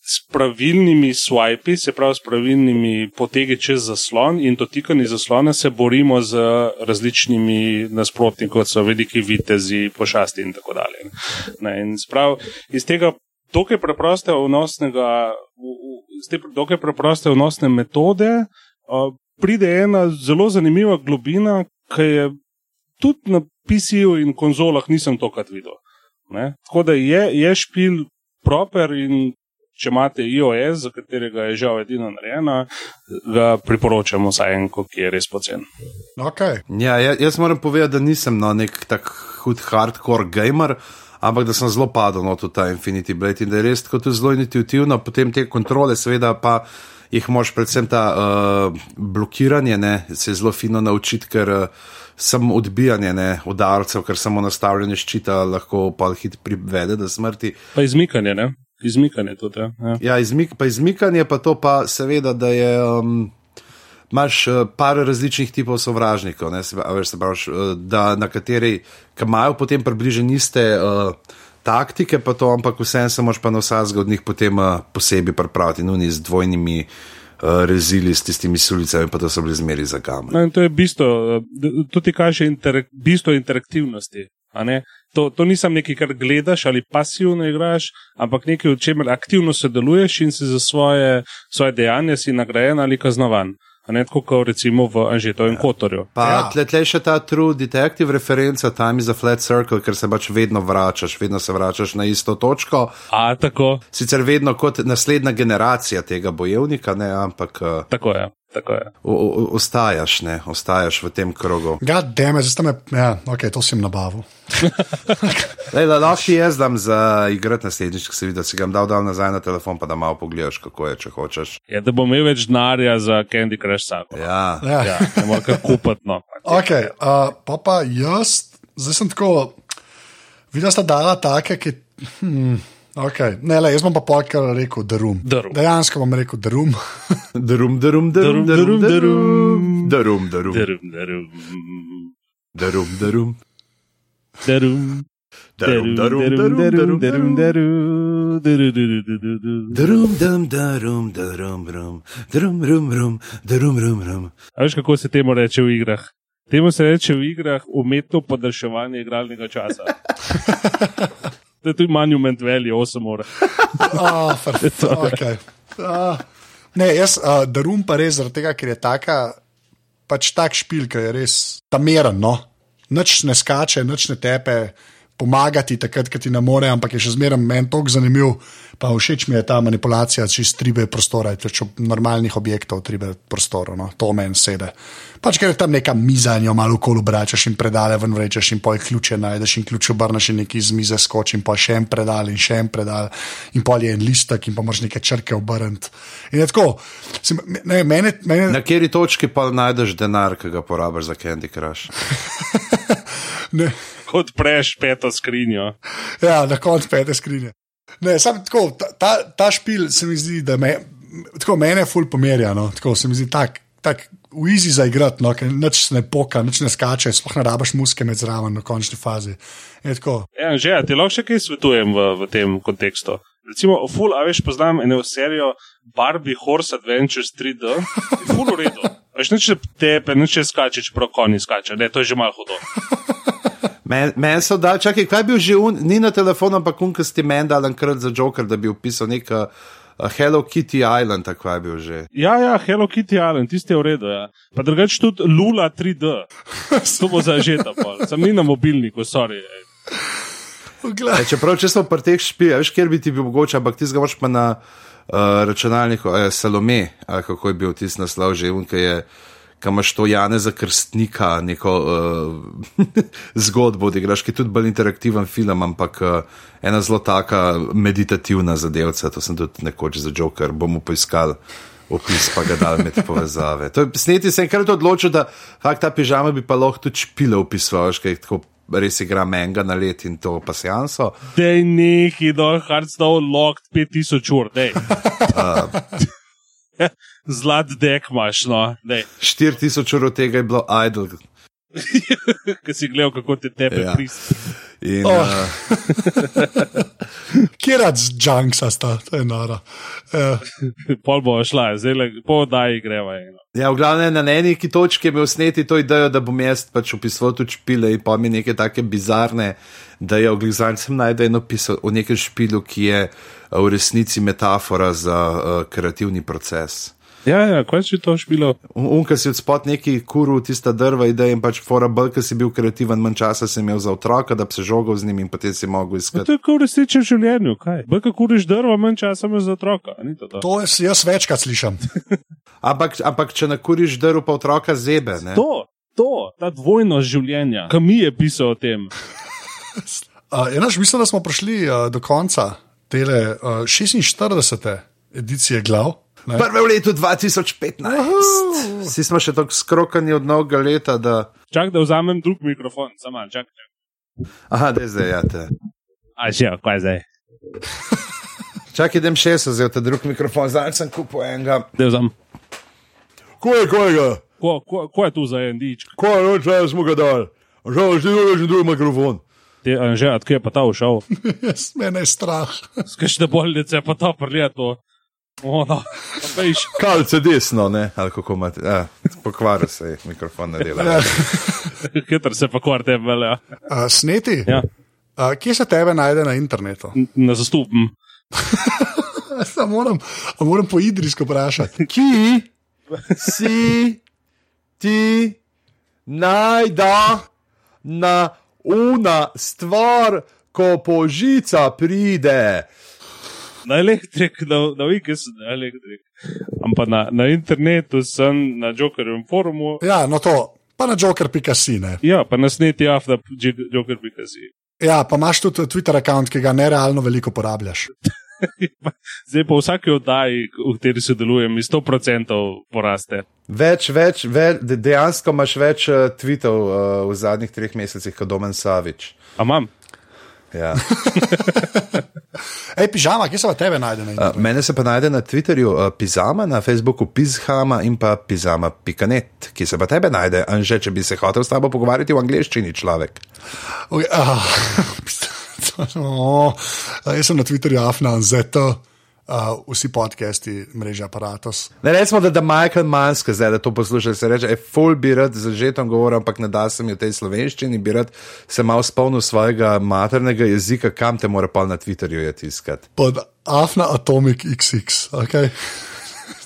s pravilnimi swipi, se pravi s pravilnimi potegi čez zaslon in dotikanji zaslona, se borimo z različnimi nasprotniki, kot so veliki vitezi, pošasti in tako dalje. Ne, in sprav, iz tega dokaj preproste vnosnega, v- v- z te dokaj preproste vnosne metode uh, pride ena zelo zanimiva globina, ki je tudi na PC-ju in konzolah nisem tokrat videl. Ne? Tako da je, je špil proper in če imate iOS, za katerega je žal edina narejena, ga priporočamo vsaj enko, ki je res pocen. Okay. Ja, ja, jaz moram povedati, da nisem no, nek tak hud hardcore gamer, ampak da sem zelo padel no, v ta Infinity Blade in da je res tako zelo intuitivno, potem te kontrole, seveda pa jih moš predvsem ta uh, blokiranje, ne, se zelo fino naučiti, ker uh, samo odbijanje ne, udarcev, ker samo nastavljanje ščita lahko pa hit privede do smrti. Pa izmikanje, ne? Izmikanje tudi. Ja. Ja. Ja, izmik, pa izmikanje pa to pa seveda, da je. Um, Imáš uh, par različnih tipov sovražnikov, ne, se, veš, se praviš, uh, da na kateri imajo potem približno iste uh, taktike, pa to, ampak vseeno se moraš pa na vsakega od njih potem uh, posebej pripraviti, nuni z dvojnimi uh, rezili, s tistimi sulicami, pa to so bili zmeri za gamen. No, to je bistvo, eh, ti kaže interak, bistvo interaktivnosti. To, to nisem nekaj, kar gledaš ali pasivno igraš, ampak nekaj, v čemer aktivno sodeluješ in si za svoje, svoje dejanja si nagrajen ali kaznovan. A ne tako, kot recimo v Anžetovem kotorju. Pa Ja. ja. tle, tle še ta True Detective referenca, Time is a Flat Circle, ker se pač vedno vračaš, vedno se vračaš na isto točko. A tako, Sicer vedno kot naslednja generacija tega bojevnika, ne, ampak uh, tako je. O, o, ostajaš, ne, ostajaš v tem krogu. God damn, it, zdaj me, ja, ok, to sem nabavil. [laughs] Lej, la, lahko jaz dam za igrati naslednjič, ko se vidi, da si ga dal, dal nazaj na telefon, pa da malo pogledaš, kako je, če hočeš. Je, da bom imel več denarja za Candy Crush Sako. Ja. Ja. Ja, ne morem kar kupiti. No. Okay, uh, pa pa jaz, zdaj sem tako, videl sta dala take, ki. Hmm, okay. Ne, le, jaz bom pa polkar rekel, da rum. Dejansko bom rekel, da rum. Drum, drum, drum, drum, drum, drum, drum, Darum, darum, drum, drum. darum. Darum, darum, darum, darum, darum. Drum, dum, darum, darum, rum, drum, rum, rum, drum, rum, rum. A veš, kako se temu reče v igrah? Temu se reče v igrah umetno podaljševanje igralnega časa. [laughs] To je tudi monument velje, 8 ur. Oh, okay. uh, ne, jaz, uh, da rum pa res zaradi tega, ker je taka, pač tak špil, ki je res tameren. No? Nič ne skače, nič ne tepe. Pomagati takrat, ko ti ne more, ampak je še zmeraj meni tako zanimiv. Pa všeč mi je ta manipulacija, čez tribe prostora, če ob normalnih objektov tribe prostora, no, to meni sede. Pač ker je tam neka miza in jo malo okolo obračaš in predale ven vrečeš in pol ključe najdeš in ključ obrneš in neki iz mize skoči in pol še en predal in še en predal in pol je en listek in pa moraš neke črke obrniti. In tako, se, ne, mene, mene, Na kateri točki pa najdeš denar, ki ga porabiš za Candy Crush? [laughs] ne, Kot preš peto skrinjo. Ja, na koncu pete skrinje. Ne, sam tako, ta, ta, špil se mi zdi, da me, tako, mene ful pomerja. No, tako se mi zdi tak, tak v easy za igrati, no, ker nič ne poka, nič ne skače, sploh ne rabaš muske med zraven na končni fazi. Je tako, Ja, že, ti lahko še kaj svetujem v, v tem kontekstu. Recimo, ful, a veš, poznam eno serijo Barbie Horse Adventures 3D, ful v redu. Veš, nič ne tepe, nič skače, čeprav konji skače, ne, to je že malo hudo. Meni men so dali, čakaj, kaj je bil že un, ni na telefonu, ampak unkasti meni dal enkrat za Joker, da bi opisal nek uh, Hello Kitty Island, tako je bil že. Ja, ja, Hello Kitty Island, tisti je v redu. Ja. Pa drugače tudi Lula 3D, [laughs] to bo zažeta, sem ni na mobilniku, sorry. E, čeprav, če smo pri teh špijah, veš, kjer bi ti bil mogoče, ampak ti zgavaš pa na uh, računalniku, eh, Salome, ali kako je bil tisti naslov že, unka je. Kam imaš to Jane za krstnika, neko uh, [laughs] zgodbo, da igraš, ki je tudi bolj interaktiven film, ampak uh, ena zelo taka meditativna zadevca. To sem tudi nekoč za Joker, bomo poiskali opis, pa ga dal med povezave. To je, sneti se enkrat odločil, da fakt ta pižama bi pa lahko tudi špile opisoval, kaj tako res igra menga na let in to pasjanso. Dej neki dol, Hearthstone locked 5000 ur, dej. [laughs] [laughs] Zlat dek imaš, no, dej. 4000 ur od tega je bilo idle. [laughs] Ki si gledal, kako te tebe Ja. ja. prisi. In, Oh. [laughs] uh, Kjer rad z Junksa sta, to je nora. Uh, Pol bo šla, zdaj le po oddaji greva. eno. ja, v glavnem na neki točki je imel sneti to idejo, da bom jaz pač opisoval tudi špile in pa mi neke take bizarne, da je oglizanj sem najdel eno pisal o nekem špilu, ki je uh, v resnici metafora za uh, kreativni proces. Ja, ja, kaj si to špilo? Unka si od spod neki kuru, tista drva ideja in pač fora bolj, ker si bil kreativen, manj časa si imel za otroka, da bi se žogal z njim in potem si mogel No, iskati. to je kot v resničnem življenju, kaj? Baj kako kuriš drva, manj časa imaš za otroka. a ni to to? to jaz, večkrat slišim. [laughs] Ampak, ampak če nakuriš drv, pa otroka zebe. Ne? To, to, ta dvojnost življenja. Kam mi je pisal o tem? [laughs] Uh, Enaš, mislim, da smo prišli uh, do konca tele uh, 46. edicije glav. Ne? Prve v letu 2015. Vsi smo še tako skrokani od novega leta, da. Čak, da vzamem drug mikrofon, samo malo, čak. čak. Aha, da je zdaj, ja, te. A že, kaj zdaj? Čakaj, idem še vzel ta drug mikrofon, zdaj sem kupil enega. Da vzamem. Ko je, ko je ga? Ko, ko, ko je tu za en dič? Ko je, noč, da smo ga dal. Žal, že drugi, že drugi mikrofon. Te, že, odkje je pa ta ušel? [laughs] Jaz, mene je strah. [laughs] Skajšte bolnice, pa to prljeto. O, no, pa veš. Kalce desno, ne, ali kako imate. Ja, pokvaril se je, mikrofon ne dela. [laughs] Hitro se pa kvarte velja. Uh, sneti, Ja, uh, kje se tebe najde na internetu? ne zastupim. A moram, a moram po idrijsko vprašati. Ki si ti najda na una stvar, ko požica pride. Na elektrik, na, na Wiki sem na elektrik. Ampak na, na internetu sem na Jokerjevem forumu. Ja, no to, pa na joker.si. ne. Ja, pa na sneti afna Joker.si. Ja, pa imaš tudi Twitter račun, ki ga nerealno veliko porabljaš. [laughs] Zdaj pa v vsaki oddaji, v kateri sodelujem, iz 100% poraste. Več, več, več, de- dejansko imaš več uh, tweetov uh, v zadnjih treh mesecih kot Domen Savič. A imam? Ja. [laughs] Ej, pižama, kje se pa tebe najde na Uh, mene se pa najde na Twitterju uh, Pizama, na Facebooku Pizhama in pa Pizama.net, ki se pa tebe najde, Anže, če bi se hotel s tabo pogovarjati v angleščini, človek. Okay, ah, [laughs] [laughs] oh, jaz sem na Twitterju afna zeto, uh, vsi podcasti, mreže aparatus. Ne recimo, da, da Michael Manske zdaj da to posluša, se reče, je full bi rad z žetom govoril, ampak ne da se mi v tej slovenščini, bi rad se malo spomnil svojega maternega jezika, kam te mora pa na Twitterju je tiskati. Pod afna atomic XX. Okay. [laughs]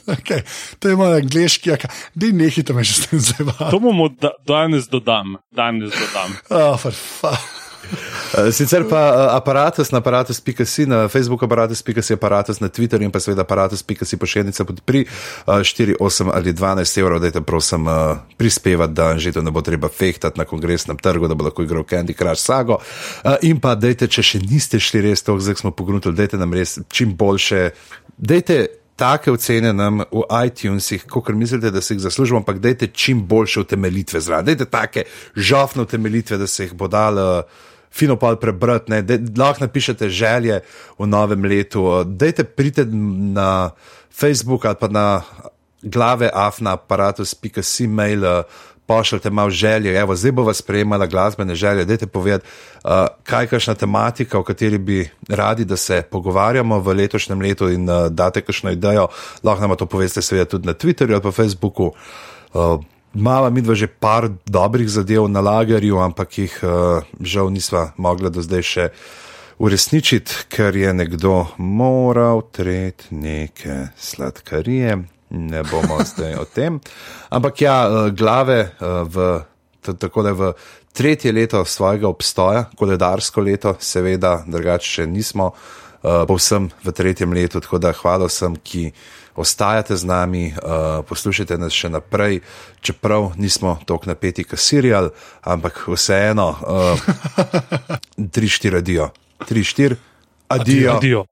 Okay. To je moj angliški, da ne hite me že s tem zabavati. To bomo da, danes dodam. Danes dodam. Oh, for fuck. Sicer pa uh, aparatus na aparatus.si, na Facebooku aparatus.si, aparatus na Twitterju in pa seveda aparatus.si pošiljnica pri uh, 4, 8 ali 12 evrov, dajte prosim uh, prispevati, da že to ne bo treba fehtati na kongresnem trgu, da bo lahko igral Candy Crush sago. Uh, in pa dajte, če še niste šli res to, zdaj smo pogruntili, dajte nam res čim boljše. Dajte take ocene nam v iTunesih, kot mislite, da se jih zaslužimo, ampak dajte čim boljše utemeljitve zraven. Dajte take žafne utemeljitve, da se jih bo dalo fino pa prebrati, ne, dej- lahko napišete želje v novem letu. Dajte prite na Facebook ali pa na glave afna aparatus.si mail. eh, Pošljite malo želje, evo, zdaj bo vas sprejemala glasbene želje. Dajte povedati, uh, kaj je kakšna tematika, o kateri bi radi, da se pogovarjamo v letošnjem letu in uh, date kakšno idejo. Lahko nam to poveste, seveda, tudi na Twitterju ali pa Facebooku. Uh, Mala midva že par dobrih zadev na lagerju, ampak jih uh, žal nisva mogla do zdaj še uresničiti, ker je nekdo moral treti neke sladkarije. Ne bomo [laughs] zdaj o tem. Ampak ja, uh, glave uh, v, tako da v tretje leto svojega obstoja, koledarsko leto, seveda, drugače še nismo, uh, povsem v tretjem letu, tako da hvala vsem, ki ostajate z nami, uh, poslušajte nas še naprej, čeprav nismo tako napeti kot serial, ampak vseeno, uh, [laughs] tri, štiri adijo, tri, štiri. Adijo.